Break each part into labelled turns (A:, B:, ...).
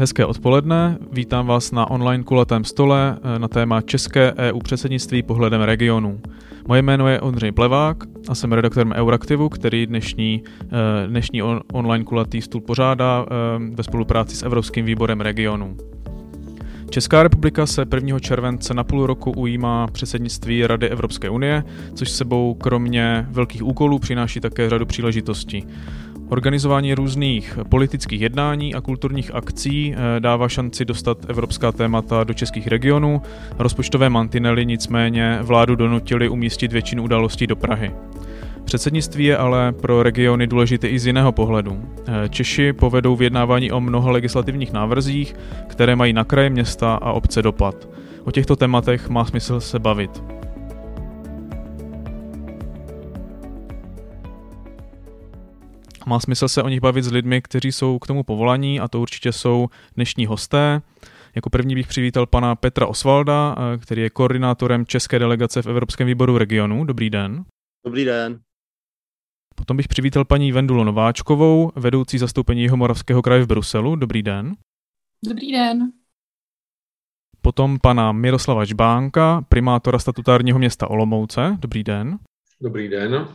A: Hezké odpoledne, vítám vás na online kulatém stole eh, na téma České EU předsednictví pohledem regionů. Moje jméno je Ondřej Plevák a jsem redaktorem Euraktivu, který dnešní, eh, dnešní online kulatý stůl pořádá eh, ve spolupráci s Evropským výborem regionů. Česká republika se 1. července na půl roku ujímá předsednictví Rady Evropské unie, což sebou kromě velkých úkolů přináší také řadu příležitostí. Organizování různých politických jednání a kulturních akcí eh, dává šanci dostat evropská témata do českých regionů. Rozpočtové mantinely nicméně vládu donutili umístit většinu událostí do Prahy. Předsednictví je ale pro regiony důležité i z jiného pohledu. Eh, Češi povedou vyjednávání o mnoha legislativních návrzích, které mají na kraje města a obce dopad. O těchto tématech má smysl se bavit. Má smysl se o nich bavit s lidmi, kteří jsou k tomu povolaní a to určitě jsou dnešní hosté. Jako první bych přivítal pana Petra Osvalda, eh, který je koordinátorem České delegace v Evropském výboru regionu. Dobrý den.
B: Dobrý den.
A: Potom bych přivítal paní Vendulu Nováčkovou, vedoucí zastoupení Jihomoravského kraje v Bruselu. Dobrý den.
C: Dobrý den.
A: Potom pana Miroslava Žbánka, primátora statutárního města Olomouce. Dobrý den.
D: Dobrý den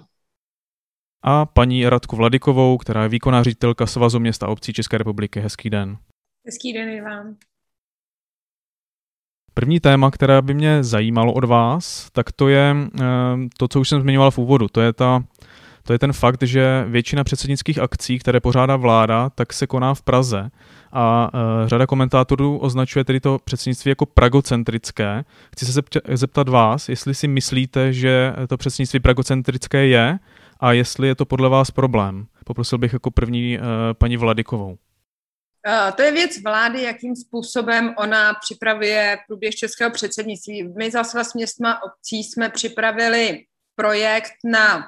A: a paní Radku Vladikovou, která je výkonná ředitelka Svazu města obcí České republiky. Hezký den.
C: Hezký den i vám.
A: První téma, které by mě zajímalo od vás, tak to je eh, to, co už jsem zmiňoval v úvodu. To je, ta, to je ten fakt, že většina předsednických akcí, které pořádá vláda, tak se koná v Praze. A uh, řada komentátorů označuje tedy to předsednictví jako pragocentrické. Chci se zeptat vás, jestli si myslíte, že to předsednictví pragocentrické je, a jestli je to podle vás problém. Poprosil bych jako první uh, paní Vladikovou.
E: Uh, to je věc vlády, jakým způsobem ona připravuje průběh českého předsednictví. My za svaz městma obcí jsme připravili projekt na,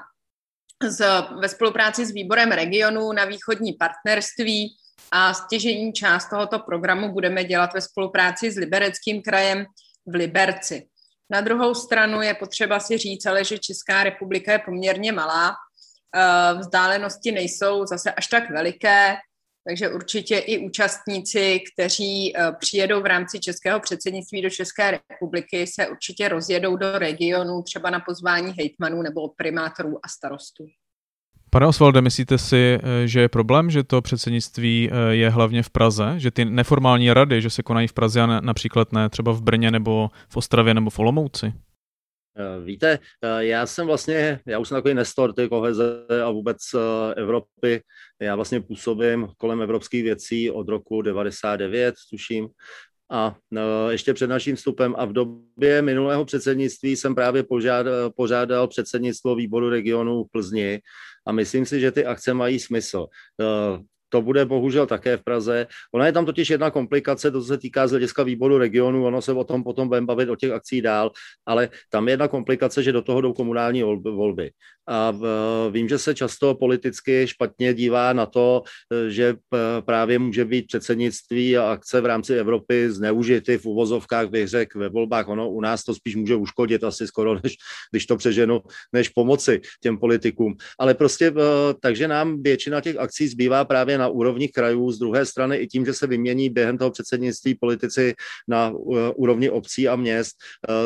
E: z, ve spolupráci s výborem regionu na východní partnerství a stěžení část tohoto programu budeme dělat ve spolupráci s Libereckým krajem v Liberci. Na druhou stranu je potřeba si říct, ale že Česká republika je poměrně malá, eh, vzdálenosti nejsou zase až tak veliké, takže určitě i účastníci, kteří eh, přijedou v rámci českého předsednictví do České republiky, se určitě rozjedou do regionu, třeba na pozvání hejtmanů nebo primátorů a starostů.
A: Pane Osvalde, myslíte si, eh, že je problém, že to předsednictví eh, je hlavně v Praze, že ty neformální rady, že se konají v Praze a například ne třeba v Brně nebo v Ostravě nebo v Olomouci?
B: Eh, víte, já jsem vlastně, já už jsem takový nestor ty koheze a vůbec Evropy. Já vlastně působím kolem evropských věcí od roku 99, tuším. A ještě před naším vstupem a v době minulého předsednictví jsem právě požádal, pořádal předsednictvo výboru regionu v Plzni a myslím si, že ty akce mají smysl. To bude bohužel také v Praze. Ona je tam totiž jedna komplikace, to se týká z hlediska výboru regionu, ono se o tom potom budeme bavit o těch akcí dál, ale tam je jedna komplikace, že do toho jdou komunální volby. A vím, že se často politicky špatně dívá na to, že právě může být předsednictví a akce v rámci Evropy zneužity v uvozovkách, bych řekl, ve volbách. Ono u nás to spíš může uškodit asi skoro, než, když to přeženu, než pomoci těm politikům. Ale prostě, takže nám většina těch akcí zbývá právě na úrovni krajů, z druhé strany i tím, že se vymění během toho předsednictví politici na úrovni obcí a měst,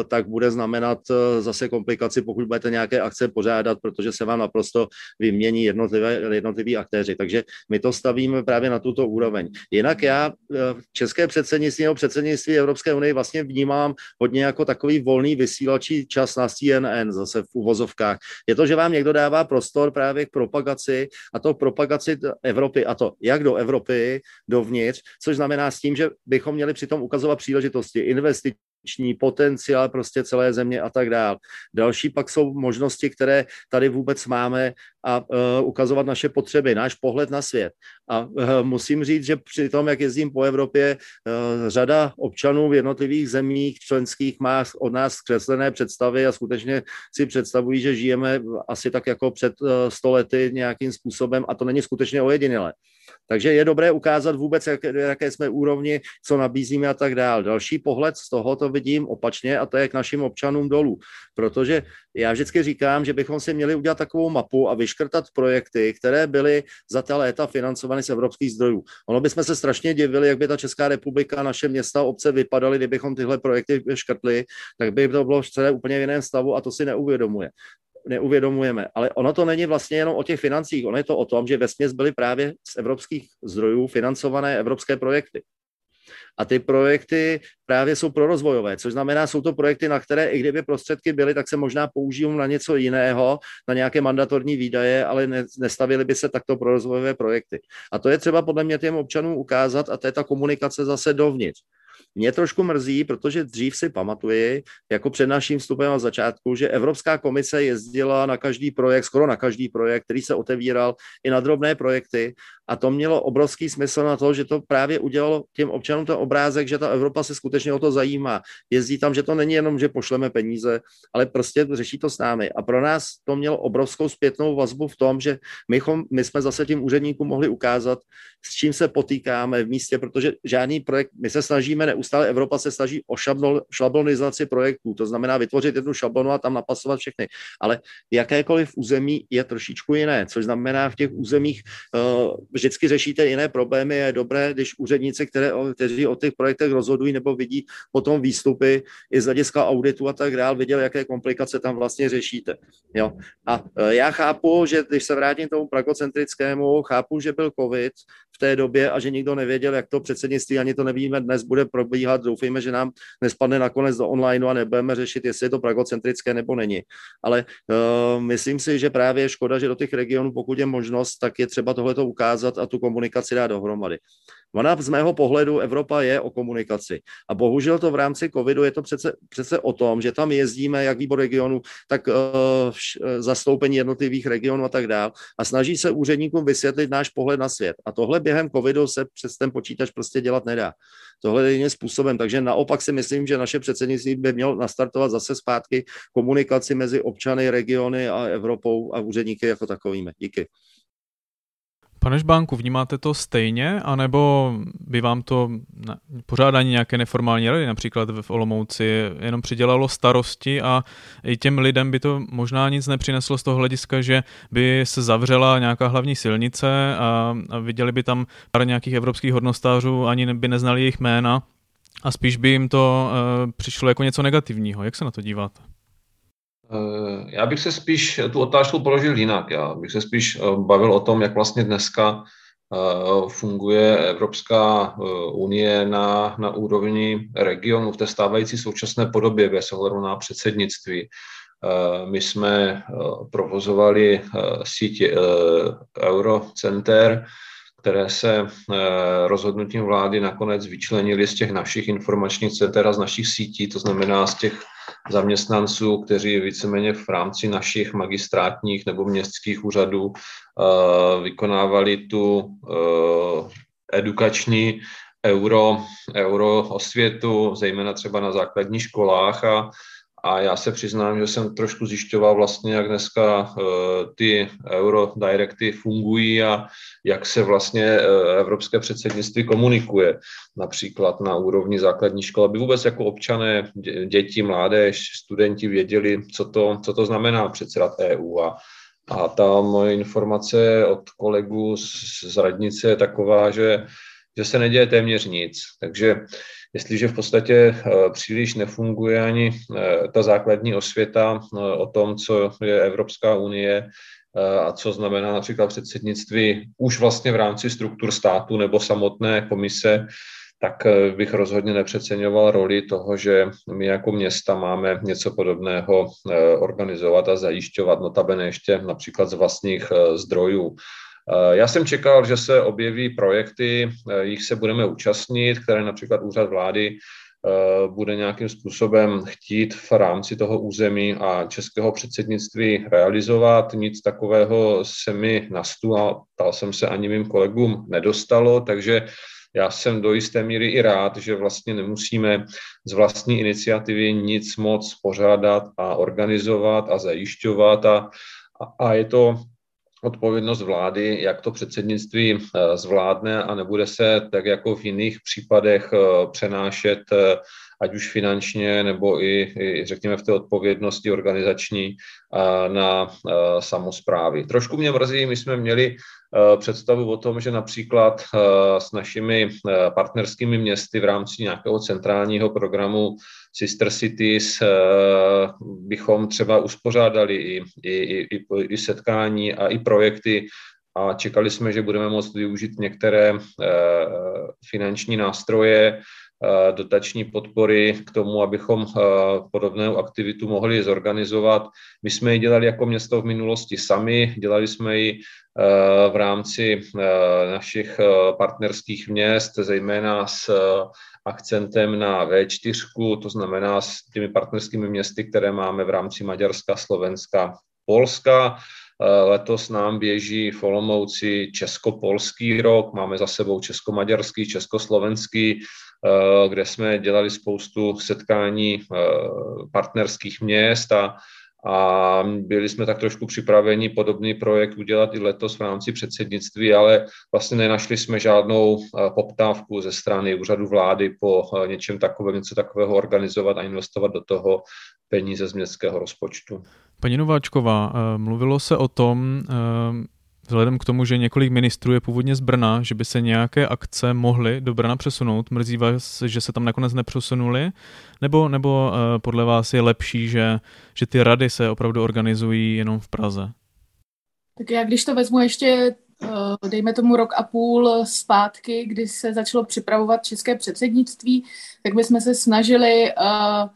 B: tak bude znamenat zase komplikaci, pokud budete nějaké akce pořádat, protože se vám naprosto vymění jednotlivé, jednotliví aktéři. Takže my to stavíme právě na tuto úroveň. Jinak já české předsednictví nebo předsednictví Evropské unie vlastně vnímám hodně jako takový volný vysílačí čas na CNN, zase v uvozovkách. Je to, že vám někdo dává prostor právě k propagaci a to propagaci Evropy a to jak do Evropy, dovnitř, což znamená s tím, že bychom měli přitom ukazovat příležitosti, investiční potenciál prostě celé země a tak dále. Další pak jsou možnosti, které tady vůbec máme a uh, ukazovat naše potřeby, náš pohled na svět. A uh, musím říct, že při tom, jak jezdím po Evropě, uh, řada občanů v jednotlivých zemích členských má od nás zkreslené představy a skutečně si představují, že žijeme asi tak jako před uh, stolety nějakým způsobem a to není skutečně ojedinilé. Takže je dobré ukázat vůbec, jak, jaké jsme úrovni, co nabízíme a tak dále. Další pohled z tohoto vidím opačně a to je k našim občanům dolů. Protože já vždycky říkám, že bychom si měli udělat takovou mapu a vyškrtat projekty, které byly za ta léta financovány z evropských zdrojů. Ono bychom se strašně divili, jak by ta Česká republika, naše města, obce vypadaly, kdybychom tyhle projekty škrtli, tak by to bylo v celé úplně jiném stavu a to si neuvědomuje neuvědomujeme. Ale ono to není vlastně jenom o těch financích, ono je to o tom, že ve byly právě z evropských zdrojů financované evropské projekty. A ty projekty právě jsou prorozvojové, což znamená, jsou to projekty, na které i kdyby prostředky byly, tak se možná použijí na něco jiného, na nějaké mandatorní výdaje, ale ne, nestavily by se takto prorozvojové projekty. A to je třeba podle mě těm občanům ukázat a to je ta komunikace zase dovnitř. Mě trošku mrzí, protože dřív si pamatuji, jako před naším vstupem na začátku, že Evropská komise jezdila na každý projekt, skoro na každý projekt, který se otevíral, i na drobné projekty a to mělo obrovský smysl na to, že to právě udělalo těm občanům ten obrázek, že ta Evropa se skutečně o to zajímá. Jezdí tam, že to není jenom, že pošleme peníze, ale prostě řeší to s námi. A pro nás to mělo obrovskou zpětnou vazbu v tom, že my, my jsme zase tím úředníkům mohli ukázat, s čím se potýkáme v místě, protože žádný projekt, my se snažíme neustále, Evropa se snaží o šablonizaci projektů, to znamená vytvořit jednu šablonu a tam napasovat všechny. Ale jakékoliv území je trošičku jiné, což znamená v těch územích uh, vždycky řešíte jiné problémy. Je dobré, když úředníci, které, kteří o těch projektech rozhodují nebo vidí potom výstupy i z hlediska auditu a tak dále, viděl, jaké komplikace tam vlastně řešíte. Jo. A e, já chápu, že když se vrátím tomu pragocentrickému, chápu, že byl COVID té době a že nikdo nevěděl, jak to předsednictví, ani to nevíme dnes, bude probíhat. Doufejme, že nám nespadne nakonec do online a nebudeme řešit, jestli je to pragocentrické nebo není. Ale uh, myslím si, že právě je škoda, že do těch regionů, pokud je možnost, tak je třeba tohleto ukázat ukázat a tu komunikaci dát dohromady. Ona z mého pohledu Evropa je o komunikaci. A bohužel to v rámci covidu je to přece, přece o tom, že tam jezdíme, jak výbor regionu, tak uh, zastoupení jednotlivých regionů a tak dále. A snaží se úředníkům vysvětlit náš pohled na svět. A tohle během covidu se přes ten počítač prostě dělat nedá. Tohle je jiným způsobem. Takže naopak si myslím, že naše předsednictví by mělo nastartovat zase zpátky komunikaci mezi občany, regiony a Evropou a úředníky jako takovými. Díky.
A: Pane Žbánku, vnímáte to stejně, anebo by vám to pořádání nějaké neformální rady, například v Olomouci, jenom přidělalo starosti a i těm lidem by to možná nic nepřineslo z toho hlediska, že by se zavřela nějaká hlavní silnice a, a viděli by tam pár nějakých evropských hodnostářů, ani by neznali jejich jména a spíš by jim to uh, přišlo jako něco negativního. Jak se na to díváte?
D: Eh, já bych se spíš tu otázku položil jinak. Já bych se spíš eh, bavil o tom, jak vlastně dneska eh, funguje Evropská unie na, na úrovni regionu v té stávající současné podobě bez ohledu na předsednictví. My jsme provozovali síť Eurocenter, které se rozhodnutím vlády nakonec vyčlenili z těch našich informačních center a z našich sítí, to znamená z těch zaměstnanců, kteří víceméně v rámci našich magistrátních nebo městských úřadů eh, vykonávali tu eh, edukační euro, euro osvětu, zejména třeba na základních školách a a já se přiznám, že jsem trošku zjišťoval vlastně, jak dneska uh, ty Eurodirecty fungují a jak se vlastně uh, evropské předsednictví komunikuje, například na úrovni základní školy, aby vůbec jako občané, děti, mládež, studenti věděli, co to, co to znamená předsedat EU. A, a ta moje informace od kolegů z, z radnice je taková, že, že se neděje téměř nic. Takže jestliže v podstatě eh, příliš nefunguje ani eh, ta základní osvěta eh, o tom, co je Evropská unie a co znamená například předsednictví už vlastně v rámci struktur státu nebo samotné komise, tak bych rozhodně nepřeceňoval roli toho, že my jako města máme něco podobného organizovat a zajišťovat, notabene ještě například z vlastních zdrojů. Eh, já jsem čekal, že se objeví projekty, eh, jich se budeme účastnit, které například úřad vlády eh, bude nějakým způsobem chtít v rámci toho území a českého předsednictví realizovat. Nic takového se mi na stůl a ptal jsem se ani mým kolegům nedostalo, takže já jsem do jisté míry i rád, že vlastně nemusíme z vlastní iniciativy nic moc pořádat a organizovat a zajišťovat a, a je to odpovědnost vlády, jak to předsednictví zvládne a nebude se tak jako v jiných případech přenášet ať už finančně nebo i, i řekněme v té odpovědnosti organizační na samozprávy. Trošku mě mrzí, my jsme měli představu o tom, že například s našimi partnerskými městy v rámci nějakého centrálního programu Sister Cities bychom třeba uspořádali i, i, i, i setkání a i projekty a čekali jsme, že budeme moct využít některé finanční nástroje, Eh, dotační podpory k tomu, abychom eh, podobnou aktivitu mohli zorganizovat. My jsme ji dělali jako město v minulosti sami, dělali jsme ji eh, v rámci našich partnerských měst, zejména s akcentem na V4, to znamená s těmi partnerskými městy, které máme v rámci Maďarska, Slovenska, Polska. Letos nám běží v Olomouci česko-polský rok, máme za sebou česko-maďarský, československý, Eh, kde jsme dělali spoustu setkání eh, partnerských měst a, a byli jsme tak trošku připraveni podobný projekt udělat i letos v rámci předsednictví, ale vlastně nenašli jsme žádnou eh, poptávku ze strany úřadu vlády po něčem takovém, něco takového organizovat a investovat do toho peníze z městského rozpočtu.
A: Paní Nováčková, mluvilo se o tom, Vzhledem k tomu, že několik ministrů je původně z Brna, že by se nějaké akce mohly do Brna přesunout, mrzí vás, že se tam nakonec nepřesunuli? Nebo, nebo uh, podle vás je lepší, že, že ty rady se opravdu organizují jenom v Praze?
C: Tak já když to vezmu ještě, uh, dejme tomu rok a půl zpátky, kdy se začalo připravovat české předsednictví, tak my jsme se snažili uh,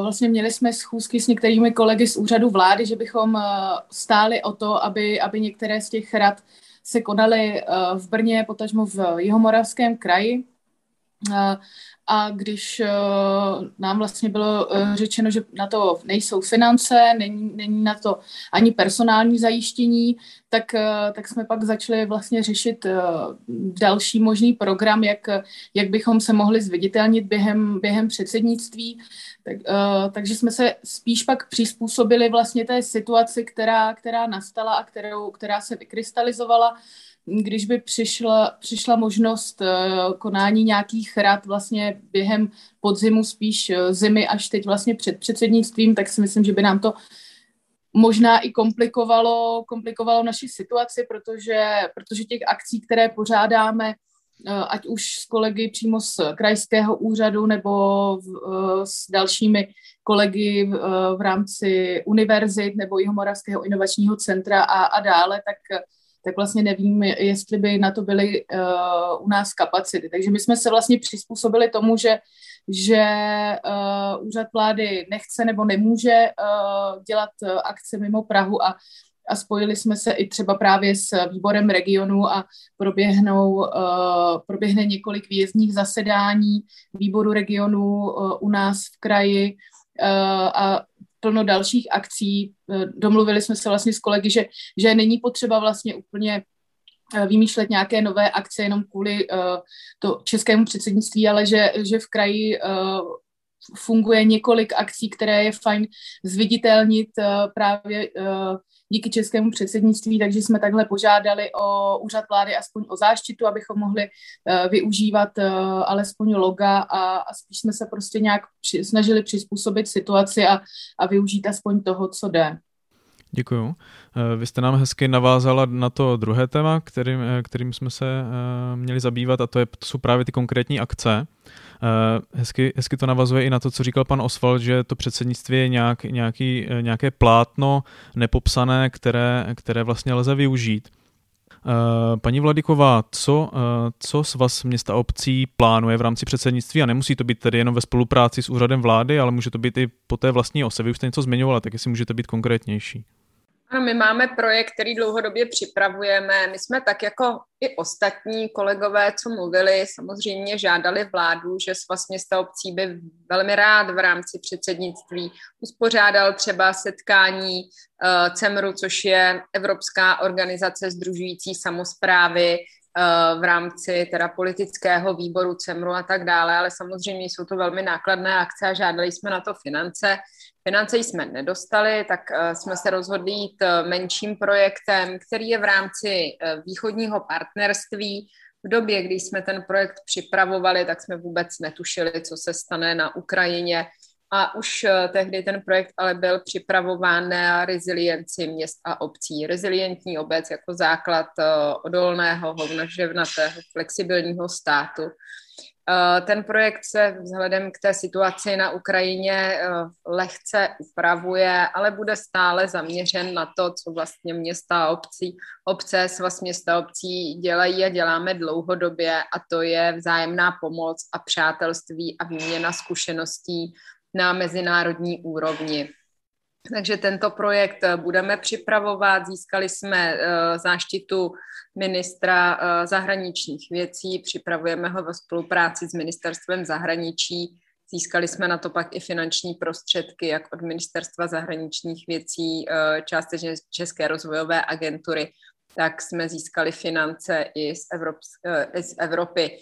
C: vlastně měli jsme schůzky s některými kolegy z úřadu vlády, že bychom eh, stáli o to, aby, aby některé z těch rad se konaly eh, v Brně, potažmo v Jihomoravském kraji. A když nám vlastně bylo řečeno, že na to nejsou finance, není, není na to ani personální zajištění, tak, tak jsme pak začali vlastně řešit další možný program, jak, jak bychom se mohli zviditelnit během, během předsednictví. Tak, takže jsme se spíš pak přizpůsobili vlastně té situaci, která, která nastala a kterou, která se vykrystalizovala. Když by přišla, přišla možnost uh, konání nějakých rad vlastně během podzimu, spíš uh, zimy až teď vlastně před předsednictvím, tak si myslím, že by nám to možná i komplikovalo, komplikovalo naši situaci, protože, protože těch akcí, které pořádáme, Eh, ať už s kolegy přímo z krajského úřadu nebo v, eh, s dalšími kolegy v, eh, v rámci univerzit nebo Jihomoravského inovačního centra a, a dále, tak, tak vlastně nevím, jestli by na to byly uh, u nás kapacity. Takže my jsme se vlastně přizpůsobili tomu, že, že uh, úřad vlády nechce nebo nemůže uh, dělat akce mimo Prahu a a spojili jsme se i třeba právě s výborem regionu a proběhnou, uh, proběhne několik výjezdních zasedání výboru regionu uh, u nás v kraji uh, a plno dalších akcí. Domluvili jsme se vlastně s kolegy, že, že není potřeba vlastně úplně vymýšlet nějaké nové akce jenom kvůli uh, to českému předsednictví, ale že, že v kraji uh, funguje několik akcí, které je fajn zviditelnit uh, právě uh, díky českému předsednictví, takže jsme takhle požádali o úřad vlády aspoň o záštitu, abychom mohli uh, využívat alespoň loga a, spíš jsme se prostě nějak při, snažili přizpůsobit situaci a, a využít aspoň toho, co jde.
A: Děkuju. Eh, vy jste nám hezky navázala na to druhé téma, kterým, kterým jsme se měli zabývat, a to, je, to jsou právě ty konkrétní akce. Eh, hezky, hezky to navazuje i na to, co říkal pan Oswald, že to předsednictví je nějak, nějaký, eh, nějaké plátno nepopsané, které, které vlastně lze využít. Eh, paní Vladiková, co, co s vás města obcí plánuje v rámci předsednictví a nemusí to být tedy jenom ve spolupráci s úřadem vlády, ale může to být i po té vlastní ose. Vy už jste něco zmiňovala, tak jestli můžete být konkrétnější.
E: My máme projekt, který dlouhodobě připravujeme. My jsme tak jako i ostatní kolegové, co mluvili, samozřejmě žádali vládu, že svaz města obcí by velmi rád v rámci předsednictví uspořádal třeba setkání uh, CEMRu, což je Evropská organizace združující samozprávy, v rámci teda politického výboru CEMRu a tak dále, ale samozřejmě jsou to velmi nákladné akce a žádali jsme na to finance. Finance jsme nedostali, tak jsme se rozhodli jít menším projektem, který je v rámci východního partnerství, v době, kdy jsme ten projekt připravovali, tak jsme vůbec netušili, co se stane na Ukrajině. A už eh, tehdy ten projekt ale byl připravován na rezilienci měst a obcí. Rezilientní obec jako základ eh, odolného, hovnoževnatého, flexibilního státu. Eh, ten projekt se vzhledem k té situaci na Ukrajině eh, lehce upravuje, ale bude stále zaměřen na to, co vlastně města a obcí, obce, svaz města obcí dělají a děláme dlouhodobě a to je vzájemná pomoc a přátelství a výměna zkušeností na mezinárodní úrovni. Takže tento projekt eh, budeme připravovat. Získali jsme eh, záštitu ministra eh, zahraničních věcí, připravujeme ho ve spolupráci s ministerstvem zahraničí. Získali jsme na to pak i finanční prostředky, jak od ministerstva zahraničních věcí, částečně České rozvojové agentury, tak jsme získali finance i z, Evrop- i z Evropy.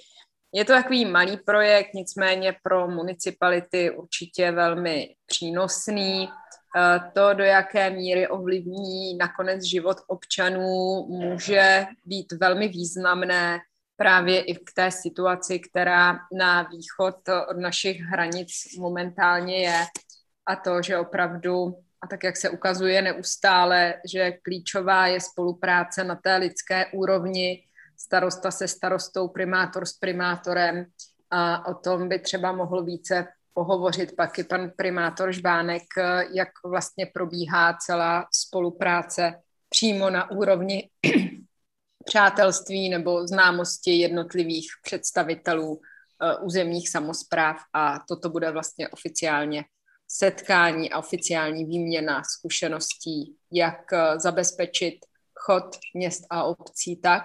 E: Je to takový malý projekt, nicméně pro municipality určitě velmi přínosný. Eh, to, do jaké míry ovlivní nakonec život občanů, může být velmi významné právě i k té situaci, která na východ od našich hranic momentálně je. A to, že opravdu, a tak jak se ukazuje neustále, že klíčová je spolupráce na té lidské úrovni, starosta se starostou, primátor s primátorem, a o tom by třeba mohl více pohovořit pak i pan primátor Žbánek, jak vlastně probíhá celá spolupráce přímo na úrovni přátelství nebo známosti jednotlivých představitelů uh, územních samozpráv a toto bude vlastně oficiálně setkání a oficiální výměna zkušeností, jak uh, zabezpečit chod měst a obcí tak,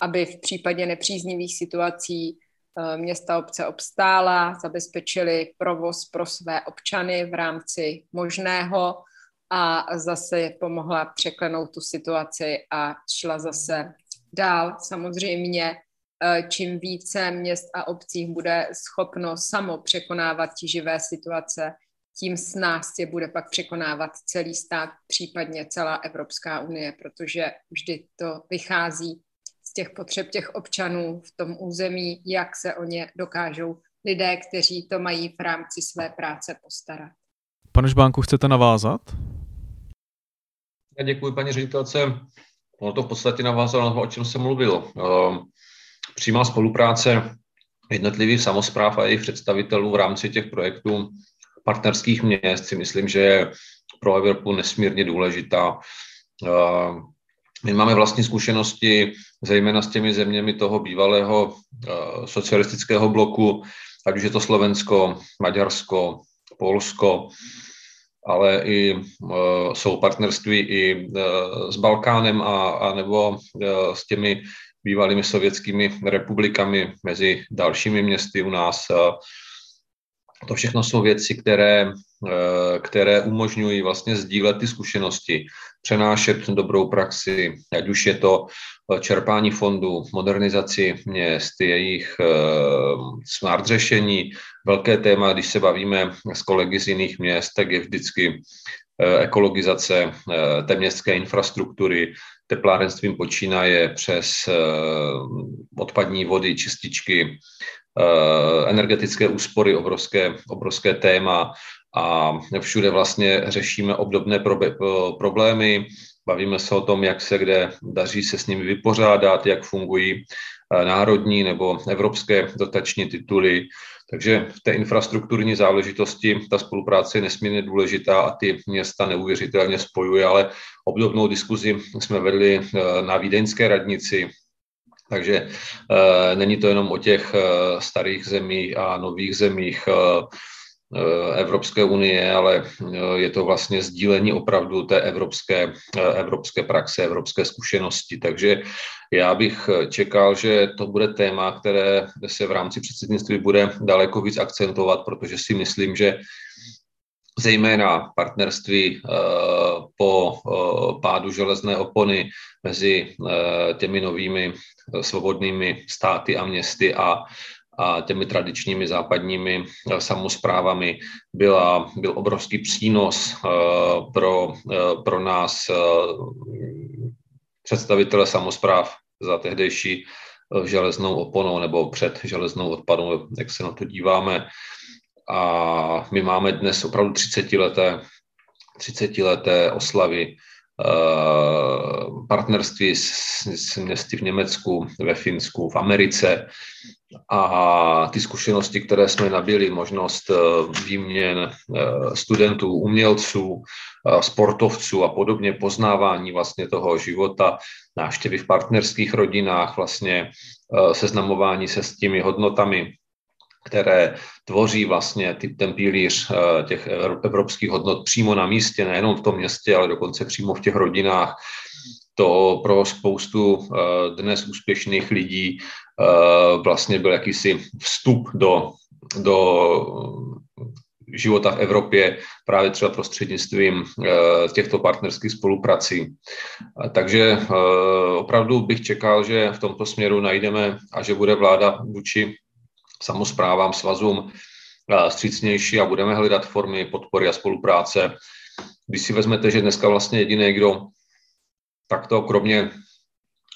E: aby v případě nepříznivých situací Eh, města obce obstála, zabezpečili provoz pro své občany v rámci možného a zase pomohla překlenout tu situaci a šla zase dál. Samozřejmě eh, čím více měst a obcí bude schopno samo překonávat živé situace, tím s nás je bude pak překonávat celý stát, případně celá Evropská unie, protože vždy to vychází těch potřeb těch občanů v tom území, jak se o ně dokážou lidé, kteří to mají v rámci své práce postarat.
A: Pane Žbánku, chcete navázat?
D: Já děkuji paní ředitelce. Ono to v podstatě navázalo na to, o čem jsem mluvil. Ehm, přímá spolupráce jednotlivých samozpráv a jejich představitelů v rámci těch projektů partnerských měst si myslím, že je pro Evropu nesmírně důležitá. My máme vlastní zkušenosti, zejména s těmi zeměmi toho bývalého uh, socialistického bloku, ať už je to Slovensko, Maďarsko, Polsko, ale i uh, jsou partnerství i uh, s Balkánem a, a nebo s těmi bývalými sovětskými republikami mezi dalšími městy u nás. To všechno jsou věci, které, které umožňují vlastně sdílet ty zkušenosti přenášet dobrou praxi, ať už je to eh, čerpání fondů, modernizaci měst, jejich eh, smart řešení. Velké téma, když se bavíme s kolegy z jiných měst, tak je vždycky eh, ekologizace té městské infrastruktury, teplárenstvím počínaje přes odpadní vody, čističky, energetické úspory, obrovské, obrovské téma a všude vlastně řešíme obdobné problémy. Bavíme se o tom, jak se kde daří se s nimi vypořádat, jak fungují eh, národní nebo evropské dotační tituly. Takže v té infrastrukturní záležitosti ta spolupráce je nesmírně důležitá a ty města neuvěřitelně spojuje, ale obdobnou diskuzi jsme vedli eh, na Vídeňské radnici, takže e, není to jenom o těch e, starých zemích a nových zemích. E, Eh, Evropské unie, ale eh, je to vlastně sdílení opravdu té evropské, eh, evropské praxe, evropské zkušenosti. Takže já bych čekal, že to bude téma, které se v rámci předsednictví bude daleko víc akcentovat, protože si myslím, že zejména partnerství po pádu železné opony mezi těmi novými svobodnými státy a městy a a těmi tradičními západními samozprávami byla, byl obrovský přínos pro, pro nás představitele samozpráv za tehdejší eh, železnou oponou nebo před železnou odpadou, jak se na to díváme. A my máme dnes opravdu 30 leté, 30 leté oslavy eh, partnerství s, s městy v Německu, ve Finsku, v Americe. A ty zkušenosti, které jsme nabili, možnost eh, výměn studentů, umělců, sportovců a podobně, poznávání vlastně toho života, návštěvy v partnerských rodinách, vlastně seznamování se s těmi hodnotami, které tvoří vlastně ty, ten pilíř těch evropských hodnot přímo na místě, nejenom v tom městě, ale dokonce přímo v těch rodinách. To pro spoustu dnes úspěšných lidí vlastně byl jakýsi vstup do, do života v Evropě právě třeba prostřednictvím eh, těchto partnerských spoluprací. Takže eh, opravdu bych čekal, že v tomto směru najdeme a že bude vláda vůči samozprávám, svazům eh, střícnější a budeme hledat formy podpory a spolupráce. Když si vezmete, že dneska vlastně jediný, kdo takto kromě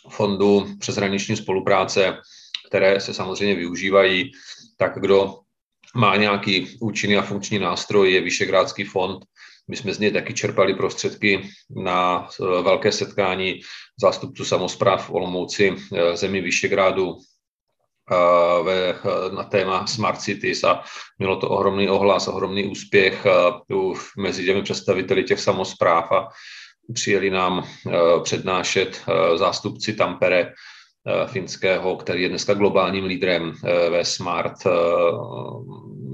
D: fondu přeshraniční spolupráce, které se samozřejmě využívají, tak kdo má nějaký účinný a funkční nástroj, je Vyšegrádský fond. My jsme z něj taky čerpali prostředky na eh, velké setkání zástupců samozpráv v Olomouci eh, zemi Vyšegrádu ve, na téma Smart Cities a mělo to ohromný ohlas, ohromný úspěch mezi těmi představiteli těch samozpráv a přijeli nám přednášet zástupci Tampere, finského, který je dneska globálním lídrem ve smart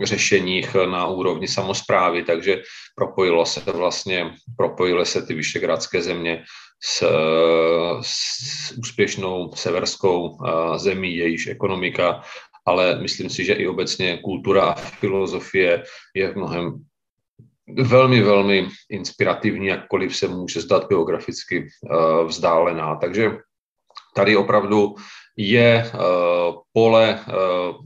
D: řešeních na úrovni samozprávy, takže propojilo se vlastně, propojily se ty vyšegradské země s, s úspěšnou severskou zemí, jejíž ekonomika, ale myslím si, že i obecně kultura a filozofie je v mnohem velmi, velmi inspirativní, jakkoliv se může zdát geograficky vzdálená. Takže tady opravdu je pole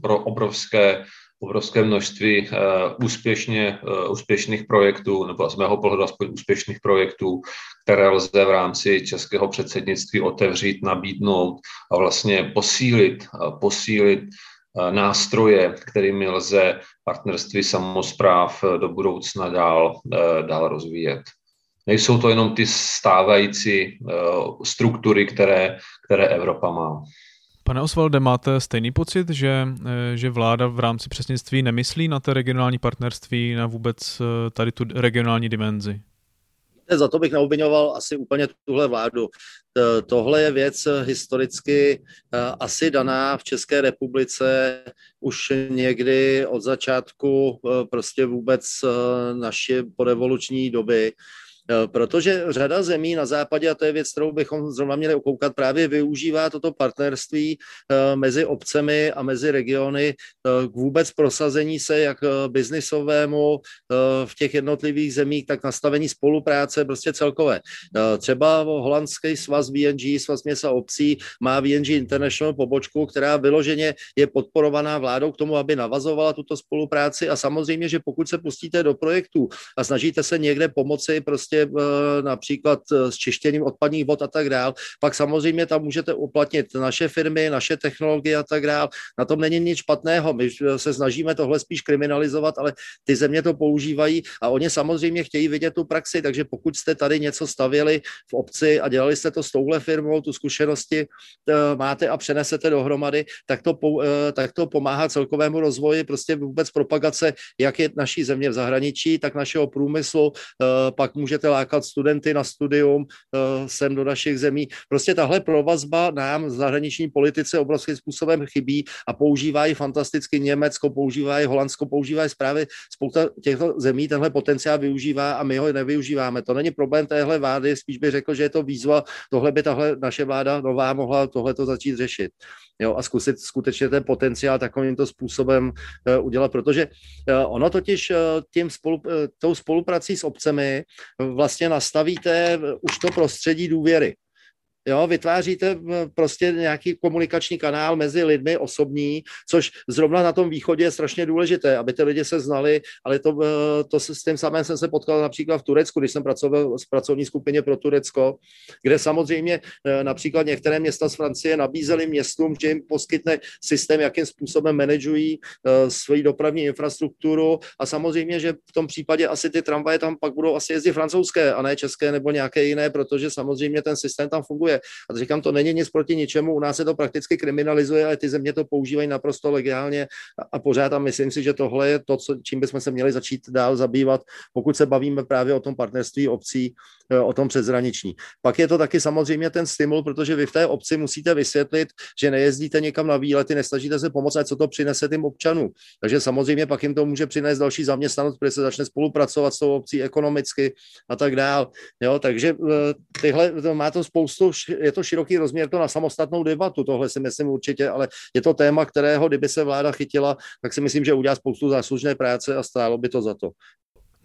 D: pro obrovské obrovské množství uh, úspěšně, uh, úspěšných projektů, nebo z mého pohledu aspoň úspěšných projektů, které lze v rámci českého předsednictví otevřít, nabídnout a vlastně posílit, uh, posílit nástroje, kterými lze partnerství samozpráv do budoucna dál, dál rozvíjet nejsou to jenom ty stávající struktury, které, které Evropa má.
A: Pane Osvalde, máte stejný pocit, že, eh, že vláda v rámci přesnictví nemyslí na to regionální partnerství, na vůbec eh, tady tu regionální dimenzi?
B: Za to bych neobvinoval asi úplně tuhle vládu. Tohle je věc historicky asi daná v České republice už někdy od začátku prostě vůbec naší podevoluční doby Eh, protože řada zemí na západě, a to je věc, kterou bychom zrovna měli okoukat, právě využívá toto partnerství eh, mezi obcemi a mezi regiony eh, k vůbec prosazení se jak biznisovému v těch jednotlivých zemích, tak nastavení spolupráce prostě celkové. Třeba holandský svaz VNG, svaz měst a obcí, má VNG International pobočku, která vyloženě je podporovaná vládou k tomu, aby navazovala tuto spolupráci a samozřejmě, že pokud se pustíte do projektů a snažíte se někde pomoci prostě Eh, například eh, s čištěním odpadních vod a tak dál, pak samozřejmě tam můžete uplatnit naše firmy, naše technologie a tak dál. Na tom není nic špatného. My eh, se snažíme tohle spíš kriminalizovat, ale ty země to používají a oni samozřejmě chtějí vidět tu praxi, takže pokud jste tady něco stavěli v obci a dělali jste to s touhle firmou, tu zkušenosti máte a přenesete dohromady, tak to, tak to pomáhá celkovému rozvoji, prostě vůbec propagace, jak je naší země v zahraničí, tak našeho průmyslu, pak můžete lákat studenty na studium sem do našich zemí. Prostě tahle provazba nám v zahraniční politice obrovským způsobem chybí a používají fantasticky Německo, používají Holandsko, používají zprávy. Spousta těchto zemí tenhle potenciál využívá a my ho nevyužíváme. To není problém téhle vlády, spíš bych řekl, že je to výzva, tohle by tahle naše vláda nová mohla tohleto začít řešit jo, a zkusit skutečně ten potenciál takovýmto způsobem uh, udělat, protože uh, ono totiž uh, tím spolu, uh, tou spoluprací s obcemi vlastně nastavíte už to prostředí důvěry. Jo, vytváříte prostě nějaký komunikační kanál mezi lidmi osobní, což zrovna na tom východě je strašně důležité, aby ty lidi se znali, ale to, to s tím samým jsem se potkal například v Turecku, když jsem pracoval v pracovní skupině pro Turecko, kde samozřejmě eh, například některé města z Francie nabízely městům, že jim poskytne systém, jakým způsobem manažují uh, svoji dopravní infrastrukturu. A samozřejmě, že v tom případě asi ty tramvaje tam pak budou asi jezdit francouzské a ne české nebo nějaké jiné, protože samozřejmě ten systém tam funguje a to říkám, to není nic proti ničemu, u nás se to prakticky kriminalizuje, ale ty země to používají naprosto legálně a pořád a myslím si, že tohle je to, co, čím bychom se měli začít dál zabývat, pokud se bavíme právě o tom partnerství obcí, e, o tom přezraniční. Pak je to taky samozřejmě ten stimul, protože vy v té obci musíte vysvětlit, že nejezdíte někam na výlety, nesnažíte se pomoct, a co to přinese těm občanům. Takže samozřejmě pak jim to může přinést další zaměstnanost, protože se začne spolupracovat s tou obcí ekonomicky a tak dál. Jo, takže e, tyhle, má to spoustu je to široký rozměr to na samostatnou debatu, tohle si myslím určitě, ale je to téma, kterého, kdyby se vláda chytila, tak si myslím, že udělá spoustu záslužné práce a stálo by to za to.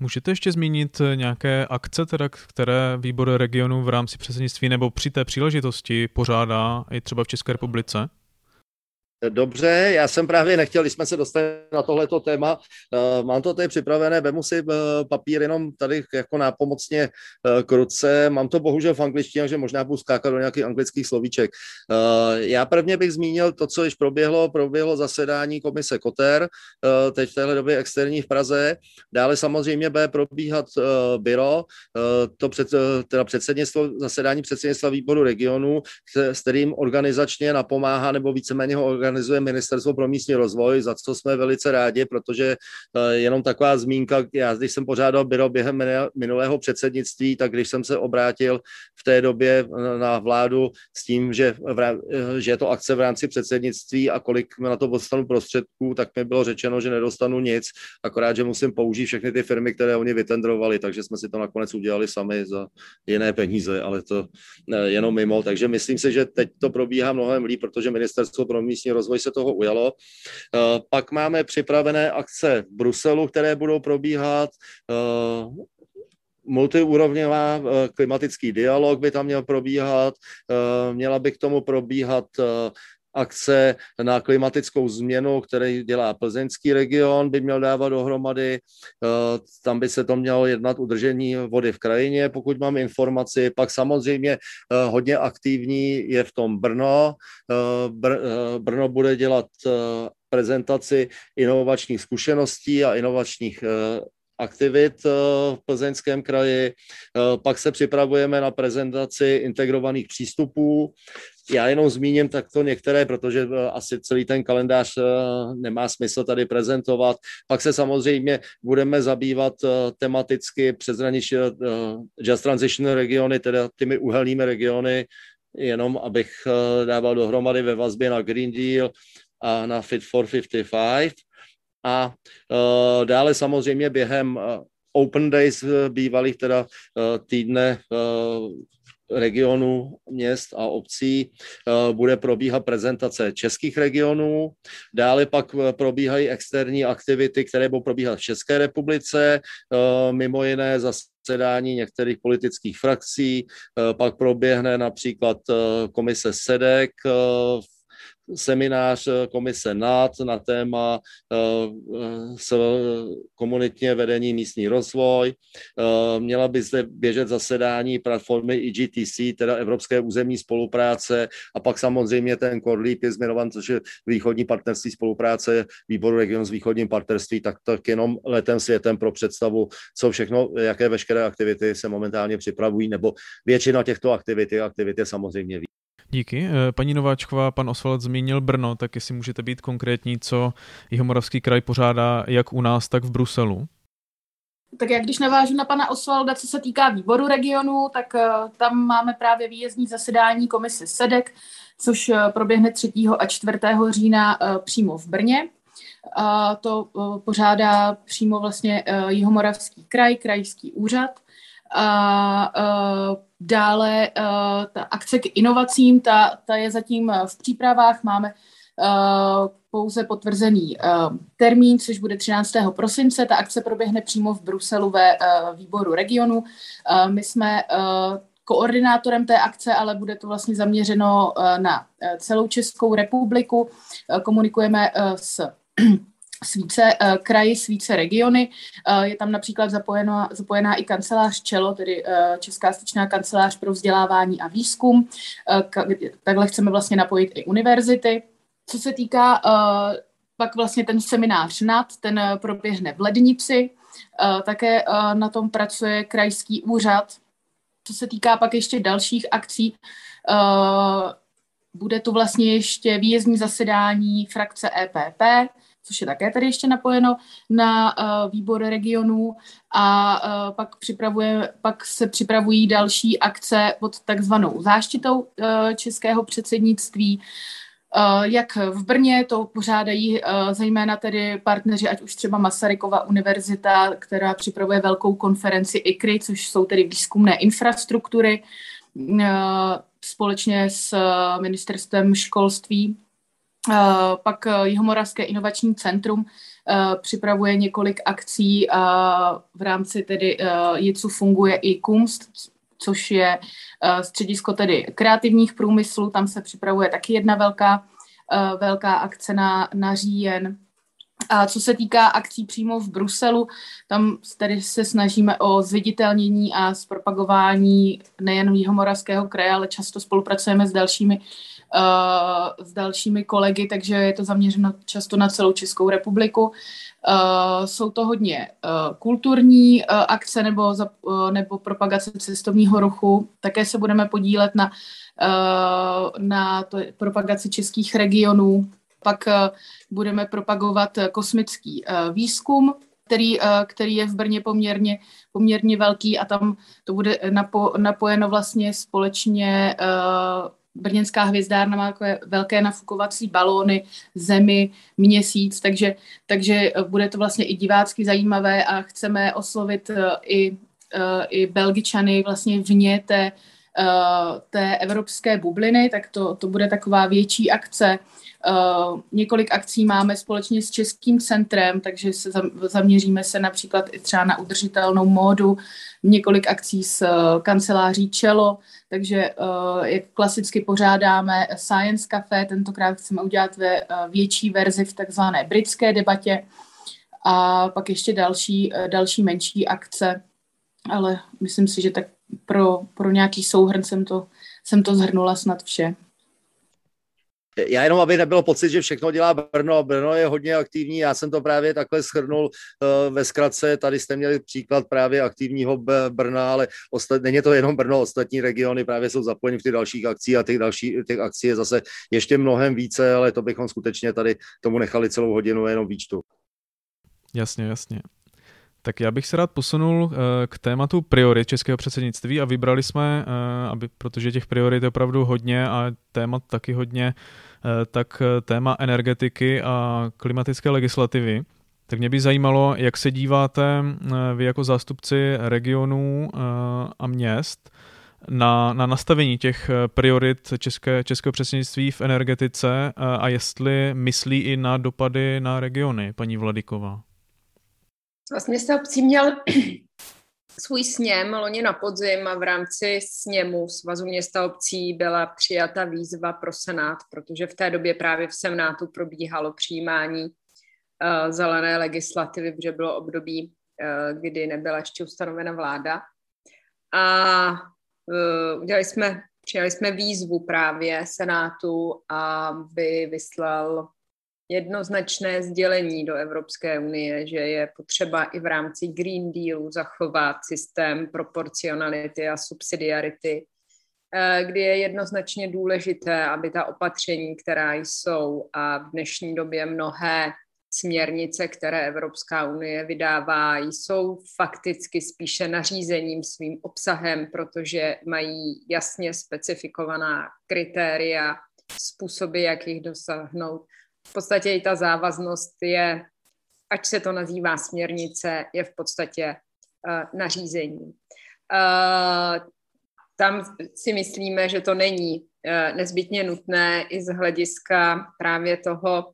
A: Můžete ještě zmínit nějaké akce, teda, které výbor regionu v rámci předsednictví nebo při té příležitosti pořádá i třeba v České republice?
B: Dobře, já jsem právě nechtěl, když jsme se dostali na tohleto téma, uh, mám to tady připravené, vemu si uh, papír jenom tady jako nápomocně uh, k ruce, mám to bohužel v angličtině, že možná budu skákat do nějakých anglických slovíček. Já prvně bych zmínil to, co již proběhlo, proběhlo zasedání komise Koter, teď v téhle době externí v Praze, dále samozřejmě bude probíhat byro, to před, teda předsednictvo, zasedání předsednictva výboru regionu, s kterým organizačně napomáhá nebo víceméně ho organizuje organizuje Ministerstvo pro místní rozvoj, za co jsme velice rádi, protože eh, jenom taková zmínka, já když jsem pořádal byro během minulého předsednictví, tak když jsem se obrátil v té době eh, na vládu s tím, že, eh, že je to akce v rámci předsednictví a kolik na to dostanu prostředků, tak mi bylo řečeno, že nedostanu nic, akorát, že musím použít všechny ty firmy, které oni vytendrovali, takže jsme si to nakonec udělali sami za jiné peníze, ale to jenom mimo. Takže myslím si, že teď to probíhá mnohem líp, protože Ministerstvo pro místní rozvoj se toho ujalo. Eh, pak máme připravené akce v Bruselu, které budou probíhat eh, multiúrovňová eh, klimatický dialog by tam měl probíhat, měla by k tomu probíhat akce na klimatickou změnu, který dělá plzeňský region, by měl dávat dohromady. Eh, tam by se to mělo jednat udržení vody v krajině, pokud mám informaci. Pak samozřejmě eh, hodně aktivní je v tom Brno. Eh, Brno bude dělat prezentaci inovačních zkušeností a inovačních aktivit v plzeňském kraji. Pak se připravujeme na prezentaci integrovaných přístupů. Já jenom zmíním takto některé, protože eh, asi celý ten kalendář eh, nemá smysl tady prezentovat. Pak se samozřejmě budeme zabývat eh, tematicky přeshraničně Just Transition regiony, teda těmi uhelnými regiony, jenom abych dával dohromady ve vazbě na Green Deal a na Fit for 55. A dále samozřejmě během Open Days bývalých teda týdne regionů, měst a obcí eh, bude probíhat prezentace českých regionů, dále pak eh, probíhají externí aktivity, které budou probíhat v České republice, eh, mimo jiné zasedání některých politických frakcí, pak proběhne například komise SEDEK seminář eh, komise NAD na téma eh, s komunitně vedení místní rozvoj. Eh, měla by zde běžet zasedání platformy IGTC, teda Evropské územní spolupráce a pak samozřejmě ten Korlíp je zmiňovan, což je východní partnerství spolupráce výboru regionu s východním partnerství, tak, tak jenom letem světem pro představu, co všechno, jaké veškeré aktivity se momentálně připravují, nebo většina těchto aktivit je aktivity samozřejmě ví.
A: Díky. Eh, paní Nováčková, pan Osvald zmínil Brno, tak jestli můžete být konkrétní, co Jihomoravský kraj pořádá jak u nás, tak v Bruselu?
C: Tak jak když navážu na pana Osvalda, co se týká výboru regionu, tak uh, tam máme právě výjezdní zasedání komise SEDEK, což uh, proběhne 3. a 4. října přímo v Brně. Uh, to pořádá přímo vlastně Jihomoravský kraj, krajský úřad. A dále uh, ta akce k inovacím, ta, ta je zatím v přípravách. Máme uh, pouze potvrzený termín, což bude 13. prosince. Ta akce proběhne přímo v Bruselu ve výboru regionu. My jsme koordinátorem té akce, ale bude to vlastně zaměřeno na celou Českou republiku. Komunikujeme s s více uh, kraji, s více regiony. Uh, je tam například zapojeno, zapojená i kancelář ČELO, tedy uh, Česká styčná kancelář pro vzdělávání a výzkum. Uh, ka, takhle chceme vlastně napojit i univerzity. Co se týká uh, pak vlastně ten seminář NAD, ten uh, proběhne v Lednici, uh, také uh, na tom pracuje krajský úřad. Co se týká pak ještě dalších akcí, uh, bude tu vlastně ještě výjezdní zasedání frakce EPP, což je také tady ještě napojeno na uh, výbor regionů a uh, pak, připravuje, pak se připravují další akce pod takzvanou záštitou uh, českého předsednictví. Jak v Brně to pořádají zejména tedy partneři, ať už třeba Masarykova univerzita, která připravuje velkou konferenci ICRI, což jsou tedy výzkumné infrastruktury, společně s ministerstvem školství pak Jihomoravské inovační centrum uh, připravuje několik akcí v rámci tedy JICu funguje i Kunst, což je středisko tedy kreativních průmyslů, tam se připravuje taky jedna velká, velká akce na, na říjen. A co se týká akcí přímo v Bruselu, tam tedy se snažíme o zviditelnění a zpropagování nejen Jihomoravského kraje, ale často spolupracujeme s dalšími s dalšími kolegy, takže je to zaměřeno často na celou Českou republiku. Uh, jsou to hodně uh, kulturní akce nebo, nebo propagace cestovního ruchu. Také se budeme podílet na, na to, propagaci českých regionů. Pak budeme propagovat kosmický výzkum, který, který je v Brně poměrně, poměrně velký a tam to bude napo, napojeno vlastně společně brněnská hvězdárna má takové velké nafukovací balóny, zemi, měsíc, takže, takže eh, bude to vlastně i divácky zajímavé a chceme oslovit uh, i, uh, i Belgičany vlastně vně té, uh, té evropské bubliny, tak to, to bude taková větší akce. Uh, několik akcí máme společně s Českým centrem, takže se zaměříme se například i třeba na udržitelnou módu, několik akcí s uh, kanceláří Čelo, takže jak klasicky pořádáme Science Cafe, tentokrát chceme udělat ve větší verzi v takzvané britské debatě a pak ještě další, další menší akce, ale myslím si, že tak pro, pro nějaký souhrn jsem to, jsem to zhrnula snad vše.
B: Já jenom, aby nebylo pocit, že všechno dělá Brno. Brno je hodně aktivní, já jsem to právě takhle schrnul uh, ve zkratce. Tady jste měli příklad právě aktivního Brna, ale ostat, není to jenom Brno, ostatní regiony právě jsou zapojeny v těch dalších akcí a těch dalších těch akcí je zase ještě mnohem více, ale to bychom skutečně tady tomu nechali celou hodinu jenom výčtu.
A: Jasně, jasně. Tak já bych se rád posunul uh, k tématu priorit českého předsednictví a vybrali jsme, uh, aby, protože těch priorit je opravdu hodně a témat taky hodně, uh, tak téma energetiky a klimatické legislativy. Tak mě by zajímalo, jak se díváte vy jako zástupci regionů a měst na, na nastavení těch priorit české, českého předsednictví v energetice a jestli myslí i na dopady na regiony, paní Vladiková.
E: Vlastně obcí měl svůj sněm loni na podzim a v rámci sněmu Svazu města obcí byla přijata výzva pro Senát, protože v té době právě v Senátu probíhalo přijímání uh, zelené legislativy, protože bylo období, uh, kdy nebyla ještě ustanovena vláda. A uh, udělali jsme, přijali jsme výzvu právě Senátu, aby vyslal jednoznačné sdělení do Evropské unie, že je potřeba i v rámci Green Dealu zachovat systém proporcionality a subsidiarity, eh, kdy je jednoznačně důležité, aby ta opatření, která jsou a v dnešní době mnohé směrnice, které Evropská unie vydává, jsou fakticky spíše nařízením svým obsahem, protože mají jasně specifikovaná kritéria, způsoby, jak jich dosáhnout. V podstatě i ta závaznost je, ať se to nazývá směrnice, je v podstatě uh, nařízení. Uh, tam si myslíme, že to není uh, nezbytně nutné i z hlediska právě toho,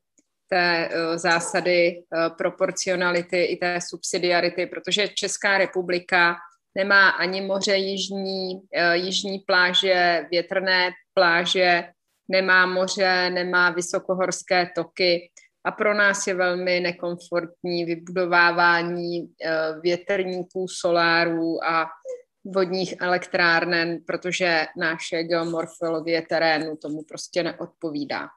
E: té uh, zásady uh, proporcionality i té subsidiarity, protože Česká republika nemá ani moře jižní, jižní pláže, větrné pláže, nemá moře, nemá vysokohorské toky a pro nás je velmi nekomfortní vybudovávání větrníků, solárů a vodních elektrárnen, protože naše geomorfologie terénu tomu prostě neodpovídá.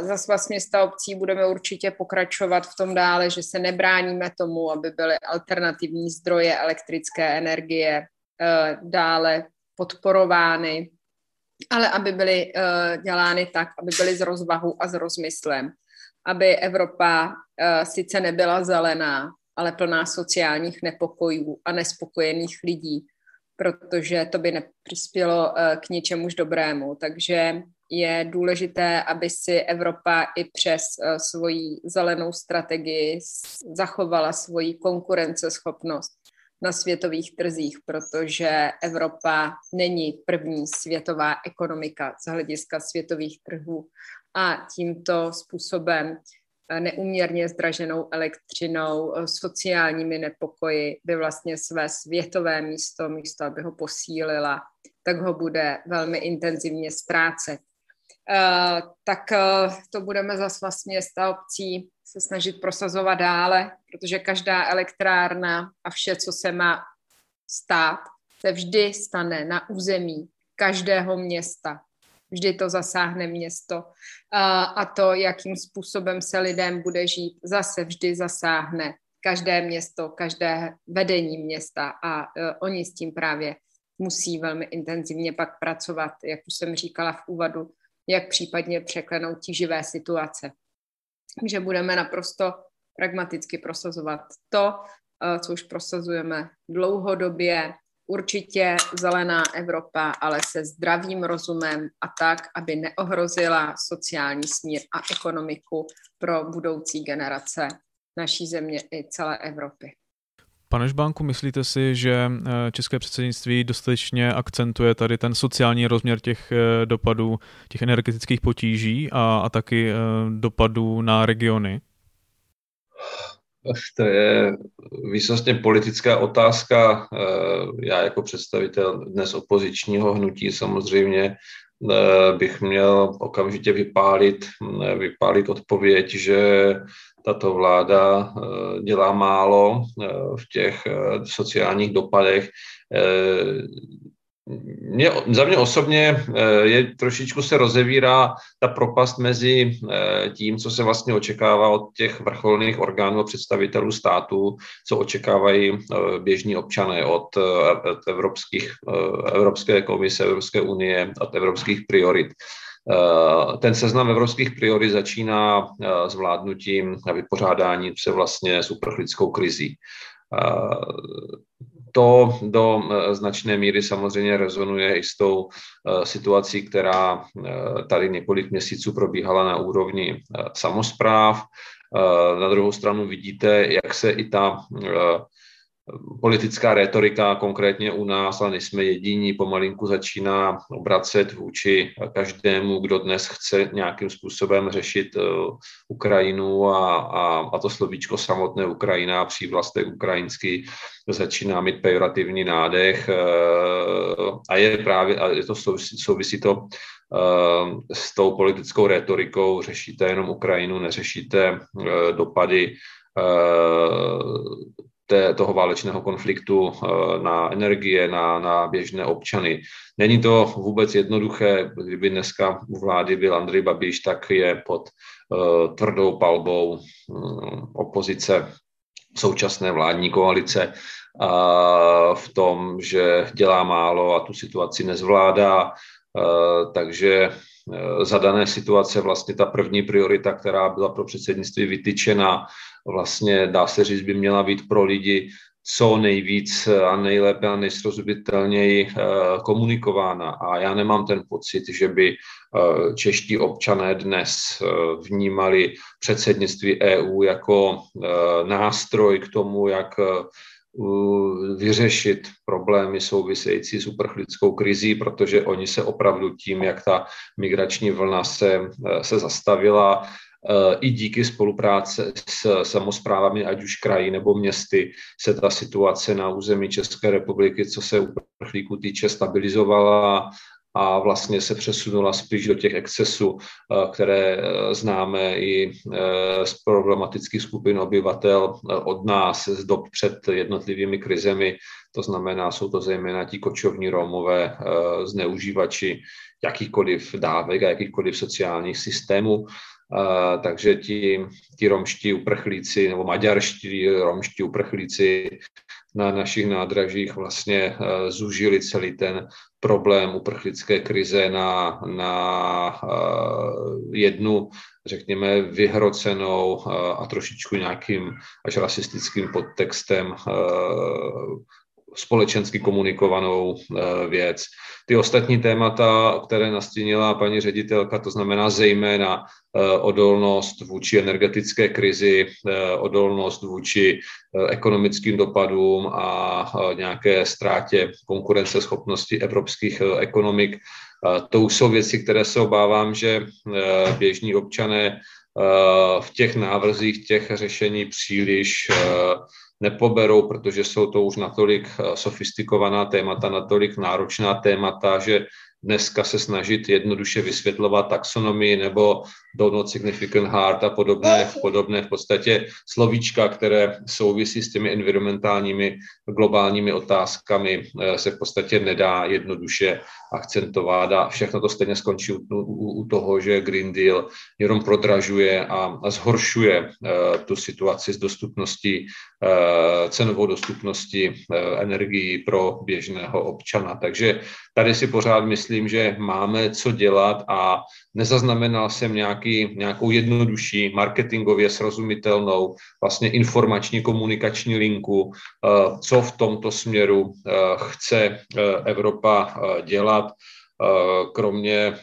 E: Za svaz města obcí budeme určitě pokračovat v tom dále, že se nebráníme tomu, aby byly alternativní zdroje elektrické energie uh, dále podporovány, ale aby byly uh, dělány tak, aby byly z rozvahu a s rozmyslem, aby Evropa uh, sice nebyla zelená, ale plná sociálních nepokojů a nespokojených lidí, protože to by nepřispělo uh, k ničemuž dobrému. Takže je důležité, aby si Evropa i přes uh, svoji zelenou strategii zachovala svoji konkurenceschopnost na světových trzích, protože Evropa není první světová ekonomika z hlediska světových trhů a tímto způsobem eh, neuměrně zdraženou elektřinou, eh, sociálními nepokoji by vlastně své světové místo, místo, aby ho posílila, tak ho bude velmi intenzivně ztrácet. Uh, tak uh, to budeme zase vlastně z obcí se snažit prosazovat dále, protože každá elektrárna a vše, co se má stát, se vždy stane na území každého města. Vždy to zasáhne město. A to, jakým způsobem se lidem bude žít, zase vždy zasáhne každé město, každé vedení města a oni s tím právě musí velmi intenzivně pak pracovat, jak už jsem říkala v úvodu, jak případně překlenout tíživé situace že budeme naprosto pragmaticky prosazovat to, eh, co už prosazujeme dlouhodobě, určitě zelená Evropa, ale se zdravým rozumem a tak, aby neohrozila sociální smír a ekonomiku pro budoucí generace naší země i celé Evropy.
A: Pane Žbánku, myslíte si, že eh, české předsednictví dostatečně akcentuje tady ten sociální rozměr těch eh, dopadů, těch energetických potíží a, a taky eh, dopadů na regiony?
D: To je výsostně politická otázka. Já jako představitel dnes opozičního hnutí samozřejmě bych měl okamžitě vypálit, vypálit odpověď, že tato vláda eh, dělá málo eh, v těch eh, sociálních dopadech. Mě, za mě osobně je trošičku se rozevírá ta propast mezi tím, co se vlastně očekává od těch vrcholných orgánů a představitelů států, co očekávají běžní občané od evropských, Evropské komise, Evropské unie, od evropských priorit. Eh, ten seznam evropských priorit začíná eh, s vládnutím a vypořádání se vlastně s uprchlickou krizí. Eh, to do značné míry samozřejmě rezonuje i s tou situací, která tady několik měsíců probíhala na úrovni samozpráv. Na druhou stranu vidíte, jak se i ta politická retorika, konkrétně u nás, ale nejsme jediní, pomalinku začíná obracet vůči každému, kdo dnes chce nějakým způsobem řešit uh, Ukrajinu a, a, a to slovíčko samotné Ukrajina, přívlastek ukrajinský, začíná mít pejorativní nádech uh, a je právě, a je to souvisí, souvisí to uh, s tou politickou retorikou, řešíte jenom Ukrajinu, neřešíte dopady té, toho válečného konfliktu eh, na energie, na, na běžné občany. Není to vůbec jednoduché, kdyby dneska u vlády byl Andrej Babiš, tak je pod uh, tvrdou palbou um, opozice současné vládní koalice a v tom, že dělá málo a tu situaci nezvládá. Uh, takže za dané situace vlastně ta první priorita, která byla pro předsednictví vytyčena, vlastně dá se říct, by měla být pro lidi co nejvíc a nejlépe a nejsrozumitelněji eh, komunikována. A já nemám ten pocit, že by eh, čeští občané dnes eh, vnímali předsednictví EU jako nástroj k tomu, jak vyřešit problémy související s uprchlickou krizí, protože oni se opravdu tím, jak ta migrační vlna se, se zastavila, i díky spolupráce s samozprávami, ať už krají nebo městy, se ta situace na území České republiky, co se uprchlíků týče, stabilizovala a vlastně se přesunula spíš do těch excesů, eh, které eh, známe i eh, z problematických skupin obyvatel od nás z dob před jednotlivými krizemi. To znamená, jsou to zejména ti kočovní Romové, zneužívači jakýchkoliv dávek a jakýchkoliv sociálních systémů takže ti, ti romští uprchlíci nebo maďarští romští uprchlíci na našich nádražích vlastně uh, zužili celý ten problém uprchlické krize na, na uh, jednu, řekněme, vyhrocenou uh, a trošičku nějakým až rasistickým podtextem společensky komunikovanou eh, věc. Ty ostatní témata, které nastínila paní ředitelka, to znamená zejména eh, odolnost vůči energetické krizi, eh, odolnost vůči ekonomickým dopadům a nějaké ztrátě konkurenceschopnosti evropských ekonomik. To už jsou věci, které se obávám, že běžní občané v těch návrzích těch řešení příliš nepoberou, protože jsou to už natolik eh, sofistikovaná témata, natolik náročná témata, že dneska se snažit jednoduše vysvětlovat taxonomii nebo do not significant hard a podobné, podobné v podstatě slovíčka, které souvisí s těmi environmentálními globálními otázkami, eh, se v podstatě nedá jednoduše akcentovat a všechno to stejně skončí u, u, u toho, že Green Deal jenom prodražuje a, a zhoršuje uh, tu situaci s dostupností, uh, cenovou dostupností uh, energií pro běžného občana. Takže tady si pořád myslím, že máme co dělat a nezaznamenal jsem nějaký, nějakou jednodušší, marketingově srozumitelnou, vlastně informační komunikační linku, co v tomto směru chce Evropa dělat kromě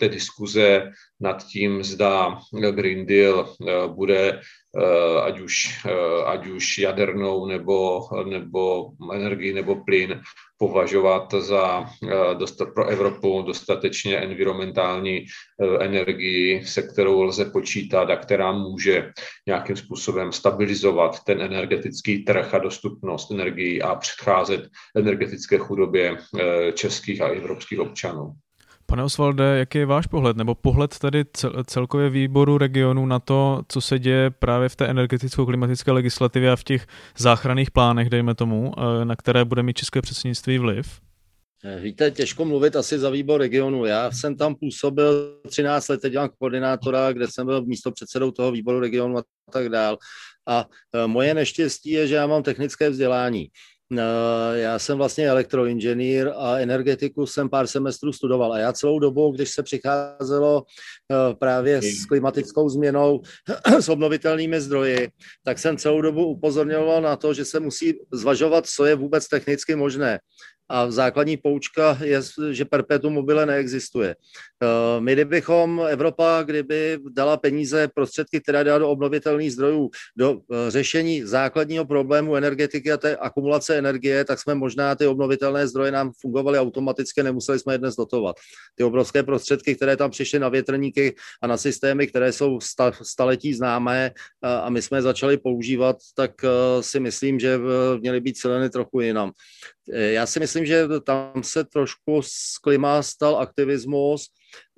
D: té diskuze nad tím, zda Green Deal bude Eh, ať už, eh, ať už jadernou nebo, nebo energii nebo plyn považovat za eh, dostat pro Evropu dostatečně environmentální energii, se kterou lze počítat a která může nějakým způsobem stabilizovat ten energetický trh a dostupnost energií a předcházet energetické chudobě českých a evropských občanů.
A: Pane Osvalde, jaký je váš pohled, nebo pohled tady celkově výboru regionu na to, co se děje právě v té energeticko-klimatické legislativě a v těch záchranných plánech, dejme tomu, eh, na které bude mít české předsednictví vliv?
B: Eh, víte, těžko mluvit asi za výbor regionu. Já jsem tam působil 13 let, dělám koordinátora, kde jsem byl místo předsedou toho výboru regionu a tak dál. A eh, moje neštěstí je, že já mám technické vzdělání. Eh, já jsem vlastně elektroinženýr a energetiku jsem pár semestrů studoval a já celou dobu, když se přicházelo eh, právě s klimatickou změnou, s obnovitelnými zdroji, tak jsem celou dobu upozorňoval na to, že se musí zvažovat, co je vůbec technicky možné. A základní poučka je, že perpetuum mobile neexistuje. Eh, my kdybychom, Evropa, kdyby dala peníze, prostředky, které dá do obnovitelných zdrojů, do eh, řešení základního problému energetiky a té akumulace energie, tak jsme možná ty obnovitelné zdroje nám fungovaly automaticky, nemuseli jsme je dnes dotovat. Ty obrovské prostředky, které tam přišly na větrníky a na systémy, které jsou staletí známé eh, a my jsme je začali používat, tak si myslím, že měly být celeny trochu jinam. Já si myslím, že tam se trošku z klima stal aktivismus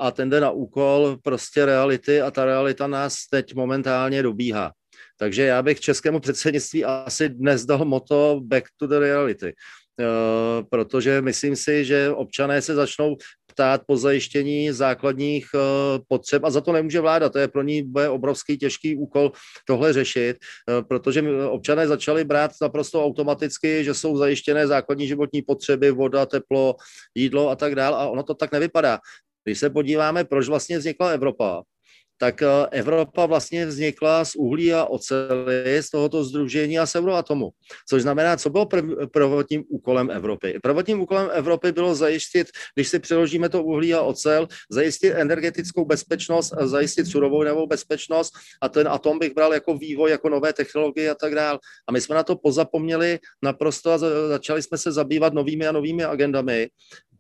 B: a ten jde na úkol prostě reality a ta realita nás teď momentálně dobíhá. Takže já bych českému předsednictví asi dnes dal moto back to the reality. Uh, protože myslím si, že občané se začnou ptát po zajištění základních uh, potřeb a za to nemůže vláda. To je pro ní bude obrovský těžký úkol tohle řešit, uh, protože občané začali brát naprosto automaticky, že jsou zajištěné základní životní potřeby, voda, teplo, jídlo a tak dále a ono to tak nevypadá. Když se podíváme, proč vlastně vznikla Evropa, tak eh, Evropa vlastně vznikla z uhlí a oceli, z tohoto združení a z Euroatomu. Což znamená, co bylo prvotním úkolem Evropy? Prvotním úkolem Evropy bylo zajistit, když si přeložíme to uhlí a ocel, zajistit energetickou bezpečnost, zajistit surovinovou bezpečnost a ten atom bych bral jako vývoj, jako nové technologie a tak dále. A my jsme na to pozapomněli naprosto a začali jsme se zabývat novými a novými agendami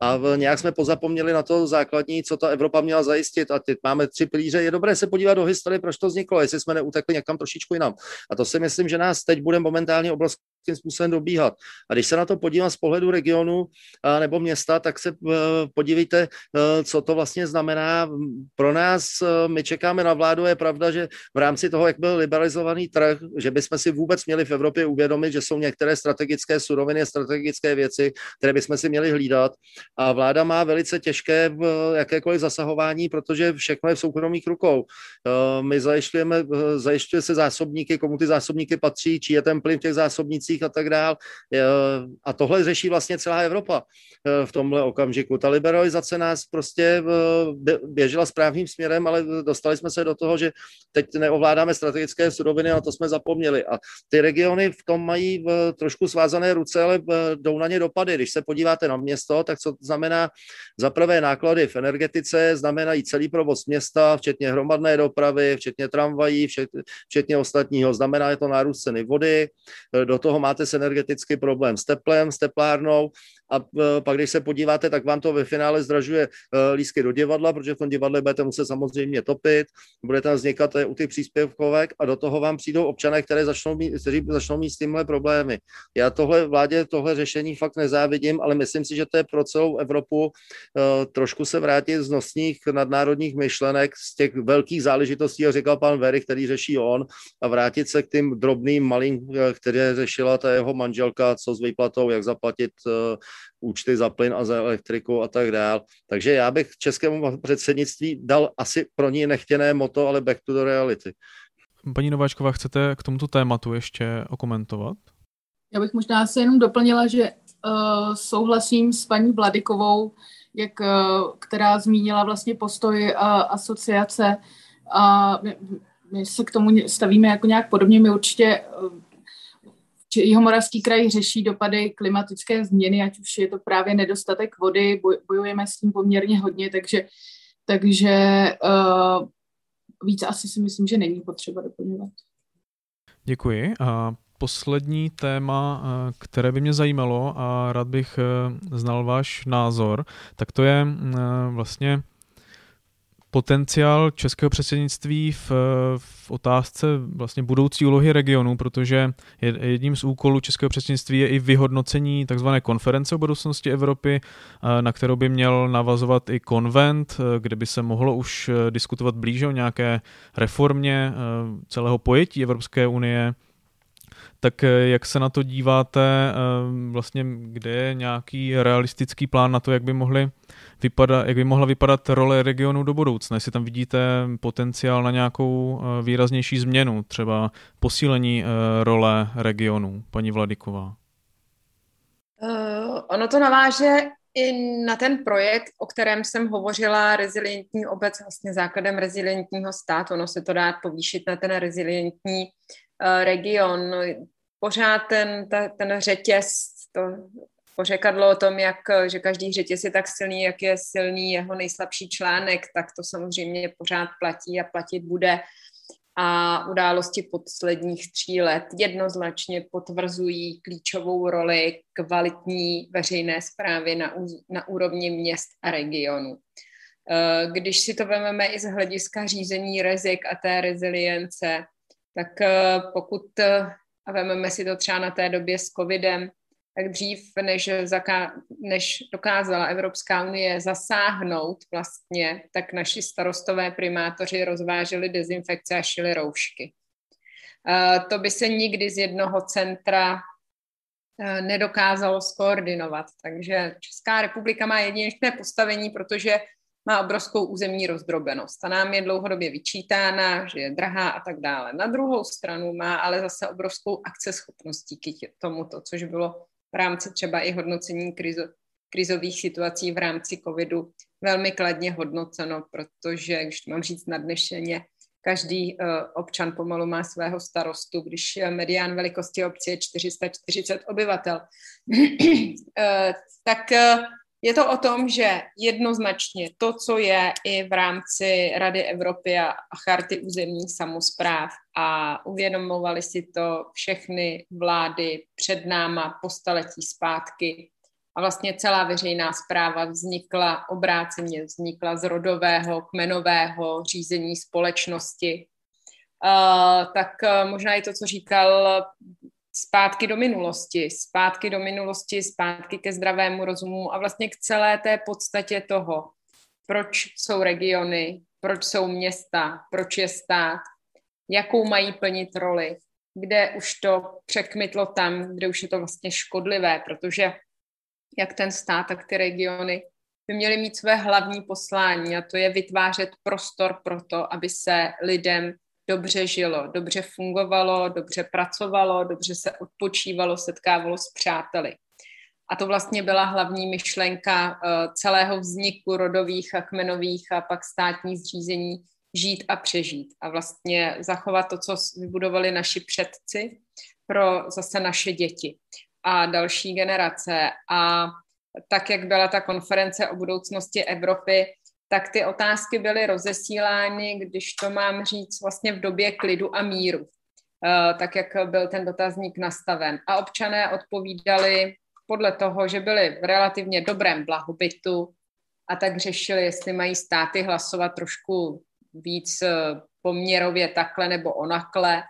B: a v, nějak jsme pozapomněli na to základní, co ta Evropa měla zajistit. A teď máme tři pilíře. Je dobré se podívat do historie, proč to vzniklo, jestli jsme neutekli někam trošičku jinam. A to si myslím, že nás teď bude momentálně obrovský nějakým způsobem dobíhat. A když se na to podívám z pohledu regionu nebo města, tak se eh, podívejte, eh, co to vlastně znamená pro nás. Eh, my čekáme na vládu, je pravda, že v rámci toho, jak byl liberalizovaný trh, že bychom si vůbec měli v Evropě uvědomit, že jsou některé strategické suroviny, strategické věci, které bychom si měli hlídat. A vláda má velice těžké jakékoliv zasahování, protože všechno je v soukromých rukou. My zajišťujeme, zajišťuje se zásobníky, komu ty zásobníky patří, či je ten plyn v těch zásobnících, a tak dál. A tohle řeší vlastně celá Evropa e, v tomhle okamžiku. Ta liberalizace nás prostě e, běžela správným směrem, ale dostali jsme se do toho, že teď neovládáme strategické suroviny a to jsme zapomněli. A ty regiony v tom mají trošku svázané ruce, ale jdou na ně dopady. Když se podíváte na město, tak co znamená za prvé náklady v energetice, znamenají celý provoz města, včetně hromadné dopravy, včetně tramvají, včetně ostatního. Znamená je to nárůst ceny vody, do toho máte s energetický problém s teplem, s teplárnou a e, pak, když se podíváte, tak vám to ve finále zdražuje e, lísky do divadla, protože v tom divadle budete muset samozřejmě topit, bude tam vznikat u těch příspěvkovek a do toho vám přijdou občané, které začnou mít, kteří začnou mít s tímhle problémy. Já tohle vládě, tohle řešení fakt nezávidím, ale myslím si, že to je pro celou Evropu e, trošku se vrátit z nosních nadnárodních myšlenek, z těch velkých záležitostí, jak říkal pan Very, který řeší on, a vrátit se k tím drobným, malým, které řešila ta jeho manželka, co s výplatou, jak zaplatit účty za plyn a za elektriku a tak dál. Takže já bych českému předsednictví dal asi pro ní nechtěné moto, ale back to the reality.
A: Paní Nováčková, chcete k tomuto tématu ještě okomentovat?
C: Já bych možná se jenom doplnila, že uh, souhlasím s paní Vladikovou, jak, uh, která zmínila vlastně postoj uh, asociace a my, my se k tomu stavíme jako nějak podobně. My určitě uh, Jihomoravský kraj řeší dopady klimatické změny, ať už je to právě nedostatek vody, bojujeme s tím poměrně hodně, takže, takže uh, víc asi si myslím, že není potřeba doplňovat.
A: Děkuji. A poslední téma, eh, které by mě zajímalo a rád bych eh, znal váš názor, tak to je vlastně potenciál českého předsednictví v, v otázce vlastně budoucí úlohy regionu, protože jedním z úkolů českého předsednictví je i vyhodnocení tzv. konference o budoucnosti Evropy, eh, na kterou by měl navazovat i konvent, eh, kde by se mohlo už eh, diskutovat blíže o nějaké reformě celého pojetí Evropské unie, tak jak se na to díváte, vlastně kde je nějaký realistický plán na to, jak by mohly vypadá, jak by mohla vypadat role regionu do budoucna, jestli tam vidíte potenciál na nějakou eh, výraznější změnu, třeba posílení eh, role regionu, paní Vladiková.
E: Uh, ono to naváže i na ten projekt, o kterém jsem hovořila, rezilientní obec, vlastně základem rezilientního státu. Ono se to dá povýšit na ten rezilientní region. Pořád ten, ta, ten řetěz, to pořekadlo o tom, jak, že každý řetěz je tak silný, jak je silný jeho nejslabší článek, tak to samozřejmě pořád platí a platit bude. A události posledních tří let jednoznačně potvrzují klíčovou roli kvalitní veřejné zprávy na, na úrovni měst a regionů. Eh, když si to vezmeme i z hlediska řízení rizik a té rezilience, tak eh, pokud, eh, a vezmeme si to třeba na té době s covidem, tak dřív, než, zaká- než dokázala Evropská unie zasáhnout vlastně, tak naši starostové primátoři rozváželi dezinfekce a šili roušky. To by se nikdy z jednoho centra nedokázalo skoordinovat. Takže Česká republika má jedinečné postavení, protože má obrovskou územní rozdrobenost. A nám je dlouhodobě vyčítána, že je drahá a tak dále. Na druhou stranu má ale zase obrovskou akceschopnost díky tomuto, což bylo v rámci třeba i hodnocení krizo, krizových situací v rámci covidu velmi kladně hodnoceno, protože, když mám říct nadnešeně, každý uh, občan pomalu má svého starostu, když medián velikosti obce je 440 obyvatel. uh, tak uh, je to o tom, že jednoznačně to, co je i v rámci Rady Evropy a charty územních samozpráv a uvědomovali si to všechny vlády před náma po staletí zpátky, a vlastně celá veřejná zpráva vznikla obráceně, vznikla z rodového, kmenového řízení společnosti. Uh, tak uh, možná i to, co říkal zpátky do minulosti, zpátky do minulosti, zpátky ke zdravému rozumu a vlastně k celé té podstatě toho, proč jsou regiony, proč jsou města, proč je stát, jakou mají plnit roli, kde už to překmitlo tam, kde už je to vlastně škodlivé, protože jak ten stát, tak ty regiony by měly mít své hlavní poslání a to je vytvářet prostor pro to, aby se lidem dobře žilo, dobře fungovalo, dobře pracovalo, dobře se odpočívalo, setkávalo s přáteli. A to vlastně byla hlavní myšlenka uh, celého vzniku rodových a kmenových a pak státních zřízení žít a přežít a vlastně zachovat to, co vybudovali naši předci pro zase naše děti a další generace. A tak, jak byla ta konference o budoucnosti Evropy, tak ty otázky byly rozesílány, když to mám říct, vlastně v době klidu a míru, eh, tak jak byl ten dotazník nastaven. A občané odpovídali podle toho, že byli v relativně dobrém blahobytu a tak řešili, jestli mají státy hlasovat trošku víc eh, poměrově takhle nebo onakle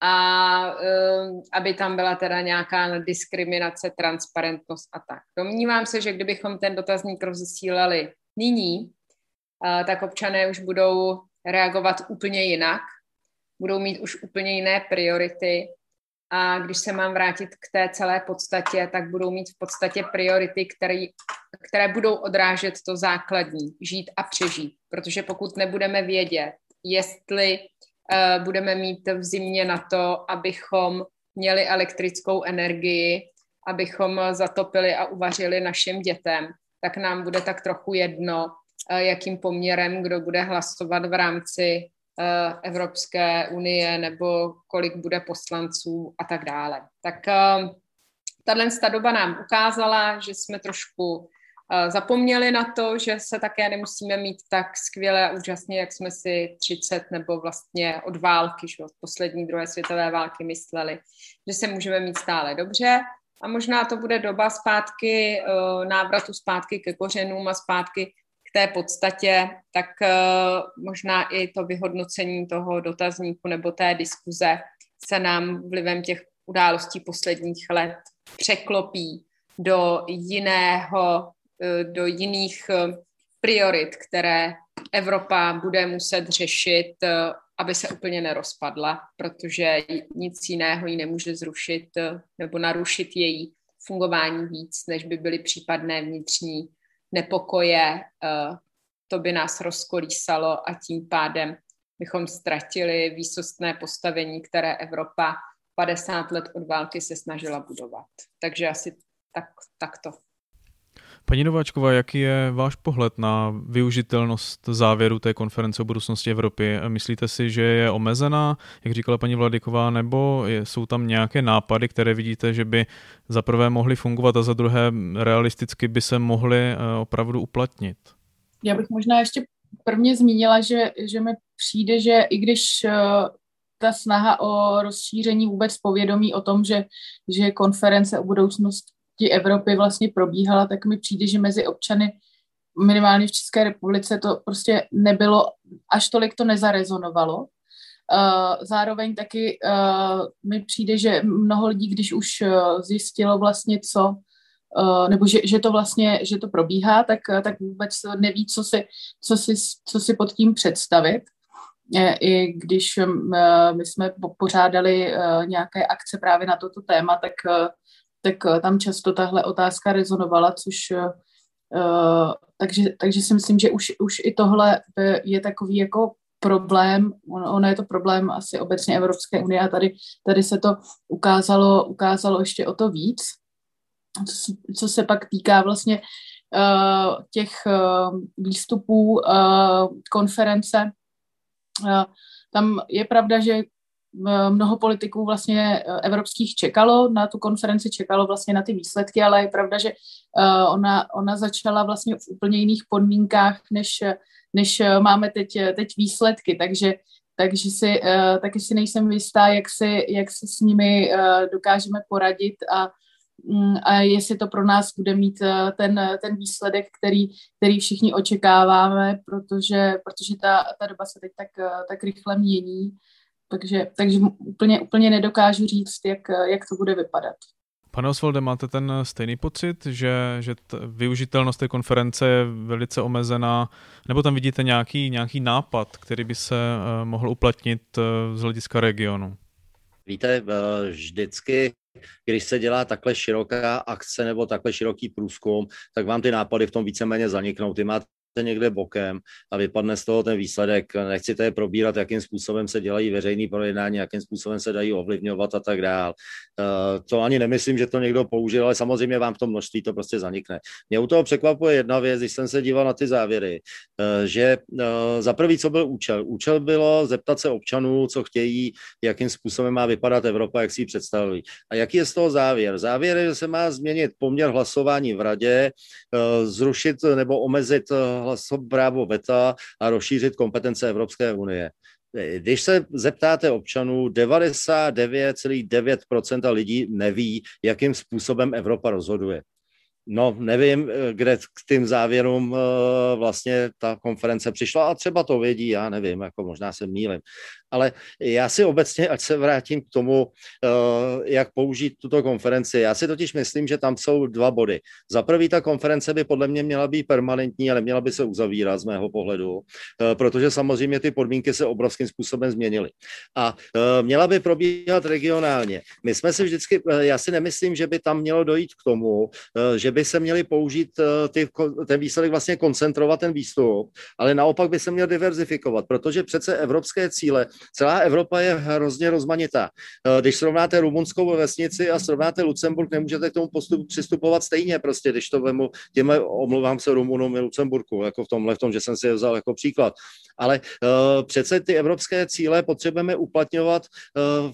E: a um, aby tam byla teda nějaká diskriminace, transparentnost a tak. Domnívám se, že kdybychom ten dotazník rozesílali nyní, uh, tak občané už budou reagovat úplně jinak, budou mít už úplně jiné priority a když se mám vrátit k té celé podstatě, tak budou mít v podstatě priority, které, které budou odrážet to základní, žít a přežít. Protože pokud nebudeme vědět, jestli Eh, budeme mít v zimě na to, abychom měli elektrickou energii, abychom zatopili a uvařili našim dětem, tak nám bude tak trochu jedno, eh, jakým poměrem kdo bude hlasovat v rámci eh, Evropské unie nebo kolik bude poslanců a tak dále. Tak tahle doba nám ukázala, že jsme trošku zapomněli na to, že se také nemusíme mít tak skvěle a úžasně, jak jsme si 30 nebo vlastně od války, že od poslední druhé světové války mysleli, že se můžeme mít stále dobře a možná to bude doba zpátky, eh, návratu zpátky ke kořenům a zpátky k té podstatě, tak eh, možná i to vyhodnocení toho dotazníku nebo té diskuze se nám vlivem těch událostí posledních let překlopí do jiného Eh, do jiných priorit, které Evropa bude muset řešit, aby se úplně nerozpadla, protože nic jiného ji nemůže zrušit nebo narušit její fungování víc, než by byly případné vnitřní nepokoje. To by nás rozkolísalo a tím pádem bychom ztratili výsostné postavení, které Evropa 50 let od války se snažila budovat. Takže asi tak, takto.
A: Paní Nováčková, jaký je váš pohled na využitelnost závěru té konference o budoucnosti Evropy? Myslíte si, že je omezená, jak říkala paní Vladiková, nebo jsou tam nějaké nápady, které vidíte, že by za prvé mohly fungovat a za druhé realisticky by se mohly eh, opravdu uplatnit?
C: Já bych možná ještě prvně zmínila, že, že mi přijde, že i když eh, ta snaha o rozšíření vůbec povědomí o tom, že, že konference o budoucnosti Evropy vlastně probíhala, tak mi přijde, že mezi občany minimálně v České republice to prostě nebylo, až tolik to nezarezonovalo. Uh, zároveň taky uh, mi přijde, že mnoho lidí, když už uh, zjistilo vlastně co, nebo že, že to vlastně, že to probíhá, tak, tak vůbec neví, co si, co si, co si pod tím představit. I když my jsme pořádali nějaké akce právě na toto téma, tak tak eh, tam často tahle otázka rezonovala, což uh, takže, takže si myslím, že už, už i tohle je takový jako problém, ono, ono je to problém asi obecně Evropské unie a tady, tady se to ukázalo, ukázalo ještě o to víc. Co, co se pak týká vlastně těch výstupů konference. Tam je pravda, že mnoho politiků vlastně evropských čekalo na tu konferenci, čekalo vlastně na ty výsledky, ale je pravda, že ona, ona začala vlastně v úplně jiných podmínkách, než, než máme teď, teď výsledky, takže takže si, taky si nejsem jistá, jak si, jak si s nimi dokážeme poradit a, um, a jestli to pro nás bude mít ten, ten výsledek, který, který všichni očekáváme, protože, protože ta, ta doba se teď tak, tak rychle mění, takže, takže úplně, úplně nedokážu říct, jak, jak to bude vypadat.
A: Pane Osvalde, máte ten stejný pocit, že, že t- využitelnost té konference je velice omezená, nebo tam vidíte nějaký, nějaký nápad, který by se uh, mohl uplatnit uh, z hlediska regionu?
B: Víte, uh, vždycky když se dělá takhle široká akce nebo takhle široký průzkum, tak vám ty nápady v tom víceméně zaniknou. Ty máte někde bokem a vypadne z toho ten výsledek. Nechci tady probírat, jakým způsobem se dělají veřejný projednání, jakým způsobem se dají ovlivňovat a tak dál. Eh, to ani nemyslím, že to někdo použil, ale samozřejmě vám v tom množství to prostě zanikne. Mě u toho překvapuje jedna věc, když jsem se díval na ty závěry, eh, že eh, za prvý, co byl účel? Účel bylo zeptat se občanů, co chtějí, jakým způsobem má vypadat Evropa, jak si ji představují. A jaký je z toho závěr? Závěr je, že se má změnit poměr hlasování v radě, zrušit nebo omezit právo VETA a rozšířit kompetence Evropské unie. Když se zeptáte občanů, 99,9% lidí neví, jakým způsobem Evropa rozhoduje. No, nevím, kde k tím závěrům eh, vlastně ta konference přišla a třeba to vědí, já nevím, jako možná se mýlim ale já si obecně, ať se vrátím k tomu, eh, jak použít tuto konferenci. Já si totiž myslím, že tam jsou dva body. Za prvý, ta konference by podle mě měla být permanentní, ale měla by se uzavírat z mého pohledu, eh, protože samozřejmě ty podmínky se obrovským způsobem změnily. A eh, měla by probíhat regionálně. My jsme si vždycky, já si nemyslím, že by tam mělo dojít k tomu, že by se měli použít ty, ten výsledek vlastně koncentrovat ten výstup, ale naopak by se měl diverzifikovat, protože přece evropské cíle celá Evropa je hrozně rozmanitá. Eh, když srovnáte rumunskou vesnici a srovnáte Lucemburg, nemůžete k tomu postupu přistupovat stejně, prostě, když to vemu, těm omlouvám se Rumunům i Lucemburku, jako v tomhle, v tom, že jsem si je vzal jako příklad. Ale uh, přece ty evropské cíle potřebujeme uplatňovat uh,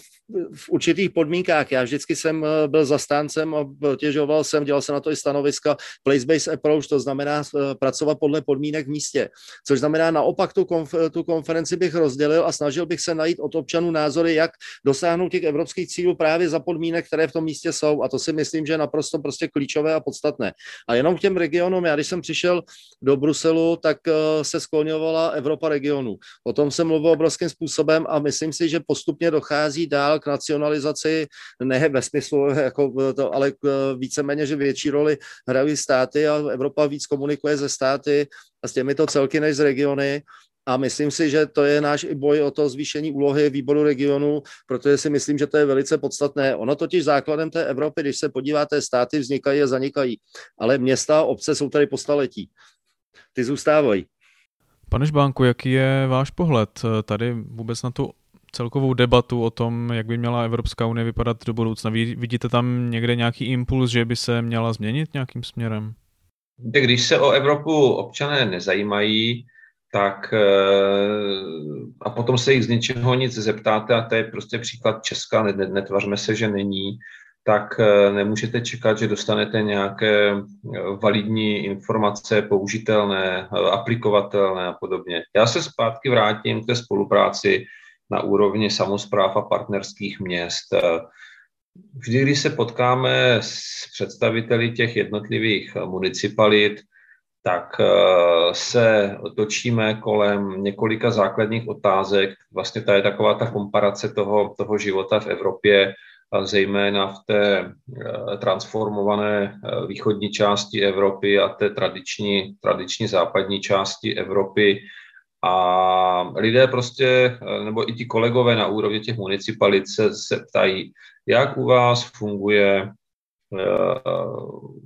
B: určitých podmínkách. Já vždycky jsem byl zastáncem a těžoval jsem, dělal jsem na to i stanoviska place-based approach, to znamená pracovat podle podmínek v místě. Což znamená naopak tu, konf- tu konferenci bych rozdělil a snažil bych se najít od občanů názory, jak dosáhnout těch evropských cílů právě za podmínek, které v tom místě jsou. A to si myslím, že je naprosto prostě klíčové a podstatné. A jenom k těm regionům, já když jsem přišel do Bruselu, tak eh, se skloňovala Evropa regionu. O tom jsem mluvil obrovským způsobem a myslím si, že postupně dochází dál k nacionalizaci, ne ve smyslu, jako to, ale víceméně, že větší roli hrají státy a Evropa víc komunikuje ze státy a s těmito celky než z regiony. A myslím si, že to je náš i boj o to zvýšení úlohy výboru regionu, protože si myslím, že to je velice podstatné. Ono totiž základem té Evropy, když se podíváte, státy vznikají a zanikají, ale města a obce jsou tady po staletí. Ty zůstávají.
A: Pane Žbánku, jaký je váš pohled eh, tady vůbec na tu celkovou debatu o tom, jak by měla Evropská unie vypadat do budoucna? Vidíte tam někde nějaký impuls, že by se měla změnit nějakým směrem?
D: Když se o Evropu občané nezajímají, tak eh, a potom se jich z ničeho nic zeptáte, a to je prostě příklad Česka, netvařme se, že není, tak eh, nemůžete čekat, že dostanete nějaké eh, validní informace, použitelné, aplikovatelné a podobně. Já se zpátky vrátím k té spolupráci na úrovni samozpráv a partnerských měst. Vždy, když se potkáme s představiteli těch jednotlivých municipalit, tak eh, se točíme kolem několika základních otázek. Vlastně to je taková ta komparace toho, toho života v Evropě, zejména v té eh, transformované eh, východní části Evropy a té tradiční, tradiční západní části Evropy. A lidé prostě, nebo i ti kolegové na úrovni těch municipalit se, se ptají, jak u vás funguje Eh,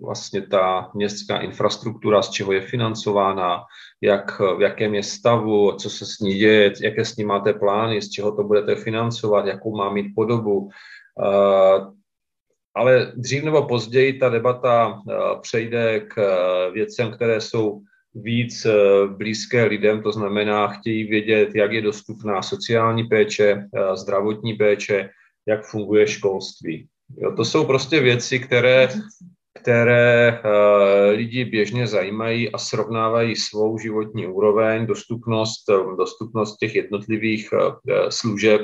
D: vlastně ta městská infrastruktura, z čeho je financována, jak, v jakém je stavu, co se s ní děje, jaké s ní máte plány, z čeho to budete financovat, jakou má mít podobu. Eh, ale dřív nebo později ta debata přejde k věcem, které jsou víc blízké lidem, to znamená, chtějí vědět, jak je dostupná sociální péče, zdravotní péče, jak funguje školství. Jo, to jsou prostě věci, které které uh, lidi běžně zajímají a srovnávají svou životní úroveň, dostupnost, eh, dostupnost těch jednotlivých služeb,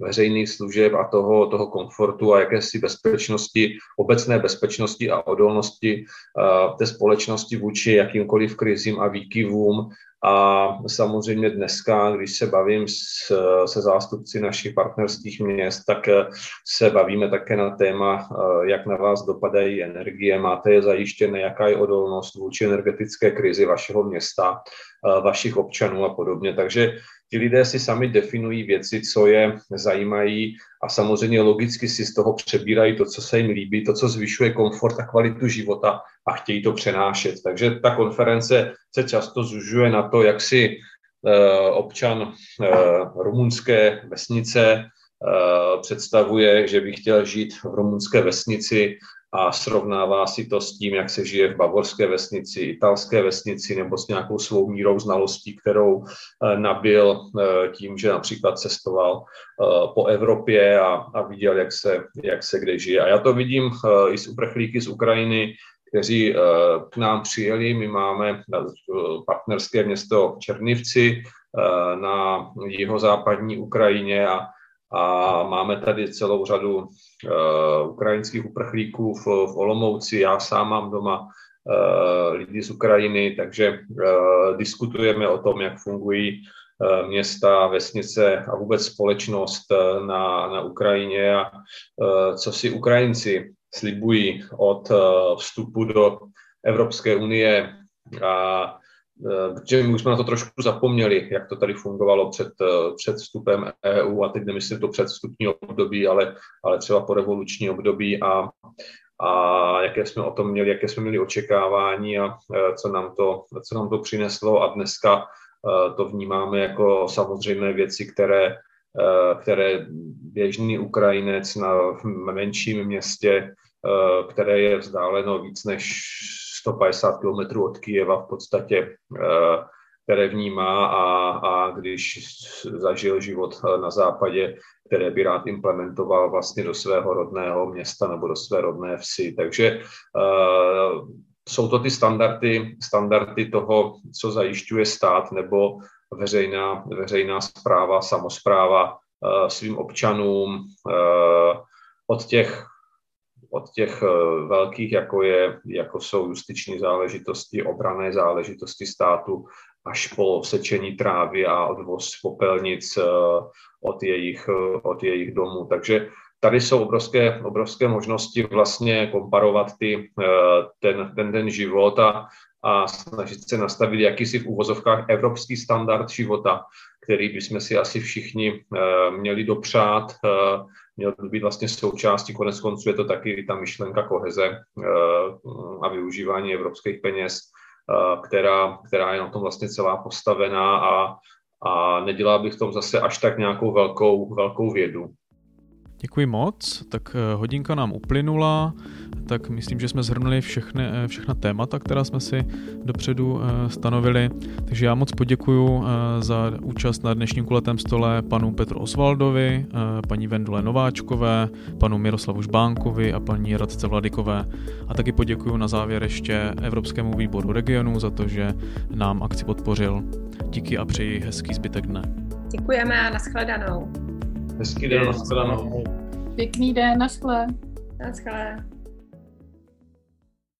D: veřejných služeb a toho, toho komfortu a jakési bezpečnosti, obecné bezpečnosti a odolnosti uh, té společnosti vůči jakýmkoliv krizím a výkyvům a samozřejmě dneska, když se bavím s, se zástupci našich partnerských měst, tak eh, se bavíme také na téma, eh, jak na vás dopadají energie, máte je zajištěné, jaká je odolnost vůči energetické krizi vašeho města, vašich občanů a podobně. Takže ti lidé si sami definují věci, co je zajímají a samozřejmě logicky si z toho přebírají to, co se jim líbí, to, co zvyšuje komfort a kvalitu života a chtějí to přenášet. Takže ta konference se často zužuje na to, jak si eh, občan eh, rumunské vesnice eh, představuje, že by chtěl žít v rumunské vesnici a srovnává si to s tím, jak se žije v bavorské vesnici, italské vesnici nebo s nějakou svou mírou znalostí, kterou eh, nabil eh, tím, že například cestoval eh, po Evropě a, a viděl, jak se, jak se kde žije. A já to vidím i z uprchlíky z Ukrajiny, kteří k nám přijeli. My máme partnerské město Černivci na jihozápadní Ukrajině a a máme tady celou řadu uh, ukrajinských uprchlíků v, v Olomouci. Já sám mám doma uh, lidi z Ukrajiny, takže uh, diskutujeme o tom, jak fungují města, vesnice a vůbec společnost na, na Ukrajině a co si Ukrajinci slibují od vstupu do Evropské unie a protože my už jsme na to trošku zapomněli, jak to tady fungovalo před, eh, před vstupem EU a teď nemyslím to před vstupní období, ale, ale třeba po revoluční období a, a jaké jsme o tom měli, jaké jsme měli očekávání a eh, co nám to, co nám to přineslo. A dneska to vnímáme jako samozřejmé věci, které, které běžný Ukrajinec na menším městě, které je vzdáleno víc než 150 km od Kijeva v podstatě, eh, které vnímá a, a když zažil život eh, na západě, které by rád implementoval vlastně do svého rodného města nebo do své rodné vsi. Takže uh, jsou to ty standardy, standardy toho, co zajišťuje stát nebo veřejná, veřejná zpráva, samozpráva uh, svým občanům uh, od těch od těch eh, velkých, jako, je, jako jsou justiční záležitosti, obrané záležitosti státu, až po sečení trávy a odvoz popelnic eh, od jejich, eh, od jejich domů. Takže tady jsou obrovské, obrovské možnosti vlastně komparovat ty, ten, ten den život a, a snažit se nastavit jakýsi v úvozovkách evropský standard života, který bychom si asi všichni měli dopřát měl by být vlastně součástí, konec konců je to taky ta myšlenka koheze eh, a využívání evropských peněz, eh, která, která je na tom vlastně celá postavená a, a nedělá bych v tom zase až tak nějakou velkou, velkou vědu.
A: Děkuji moc, tak eh, hodinka nám uplynula, tak myslím, že jsme zhrnuli všechny, eh, všechna témata, která jsme si dopředu eh, stanovili. Takže já moc poděkuji za účast na dnešním kulatém stole panu Petru Osvaldovi, paní Vendule Nováčkové, panu Miroslavu Žbánkovi a paní Radce Vladikové. A taky poděkuji na závěr ještě Evropskému výboru regionu za to, že nám akci podpořil. Díky a přeji hezký zbytek dne.
E: Děkujeme a nashledanou.
D: Hezký den, nashledanou.
C: Pěkný den, naschle.
E: Naschle.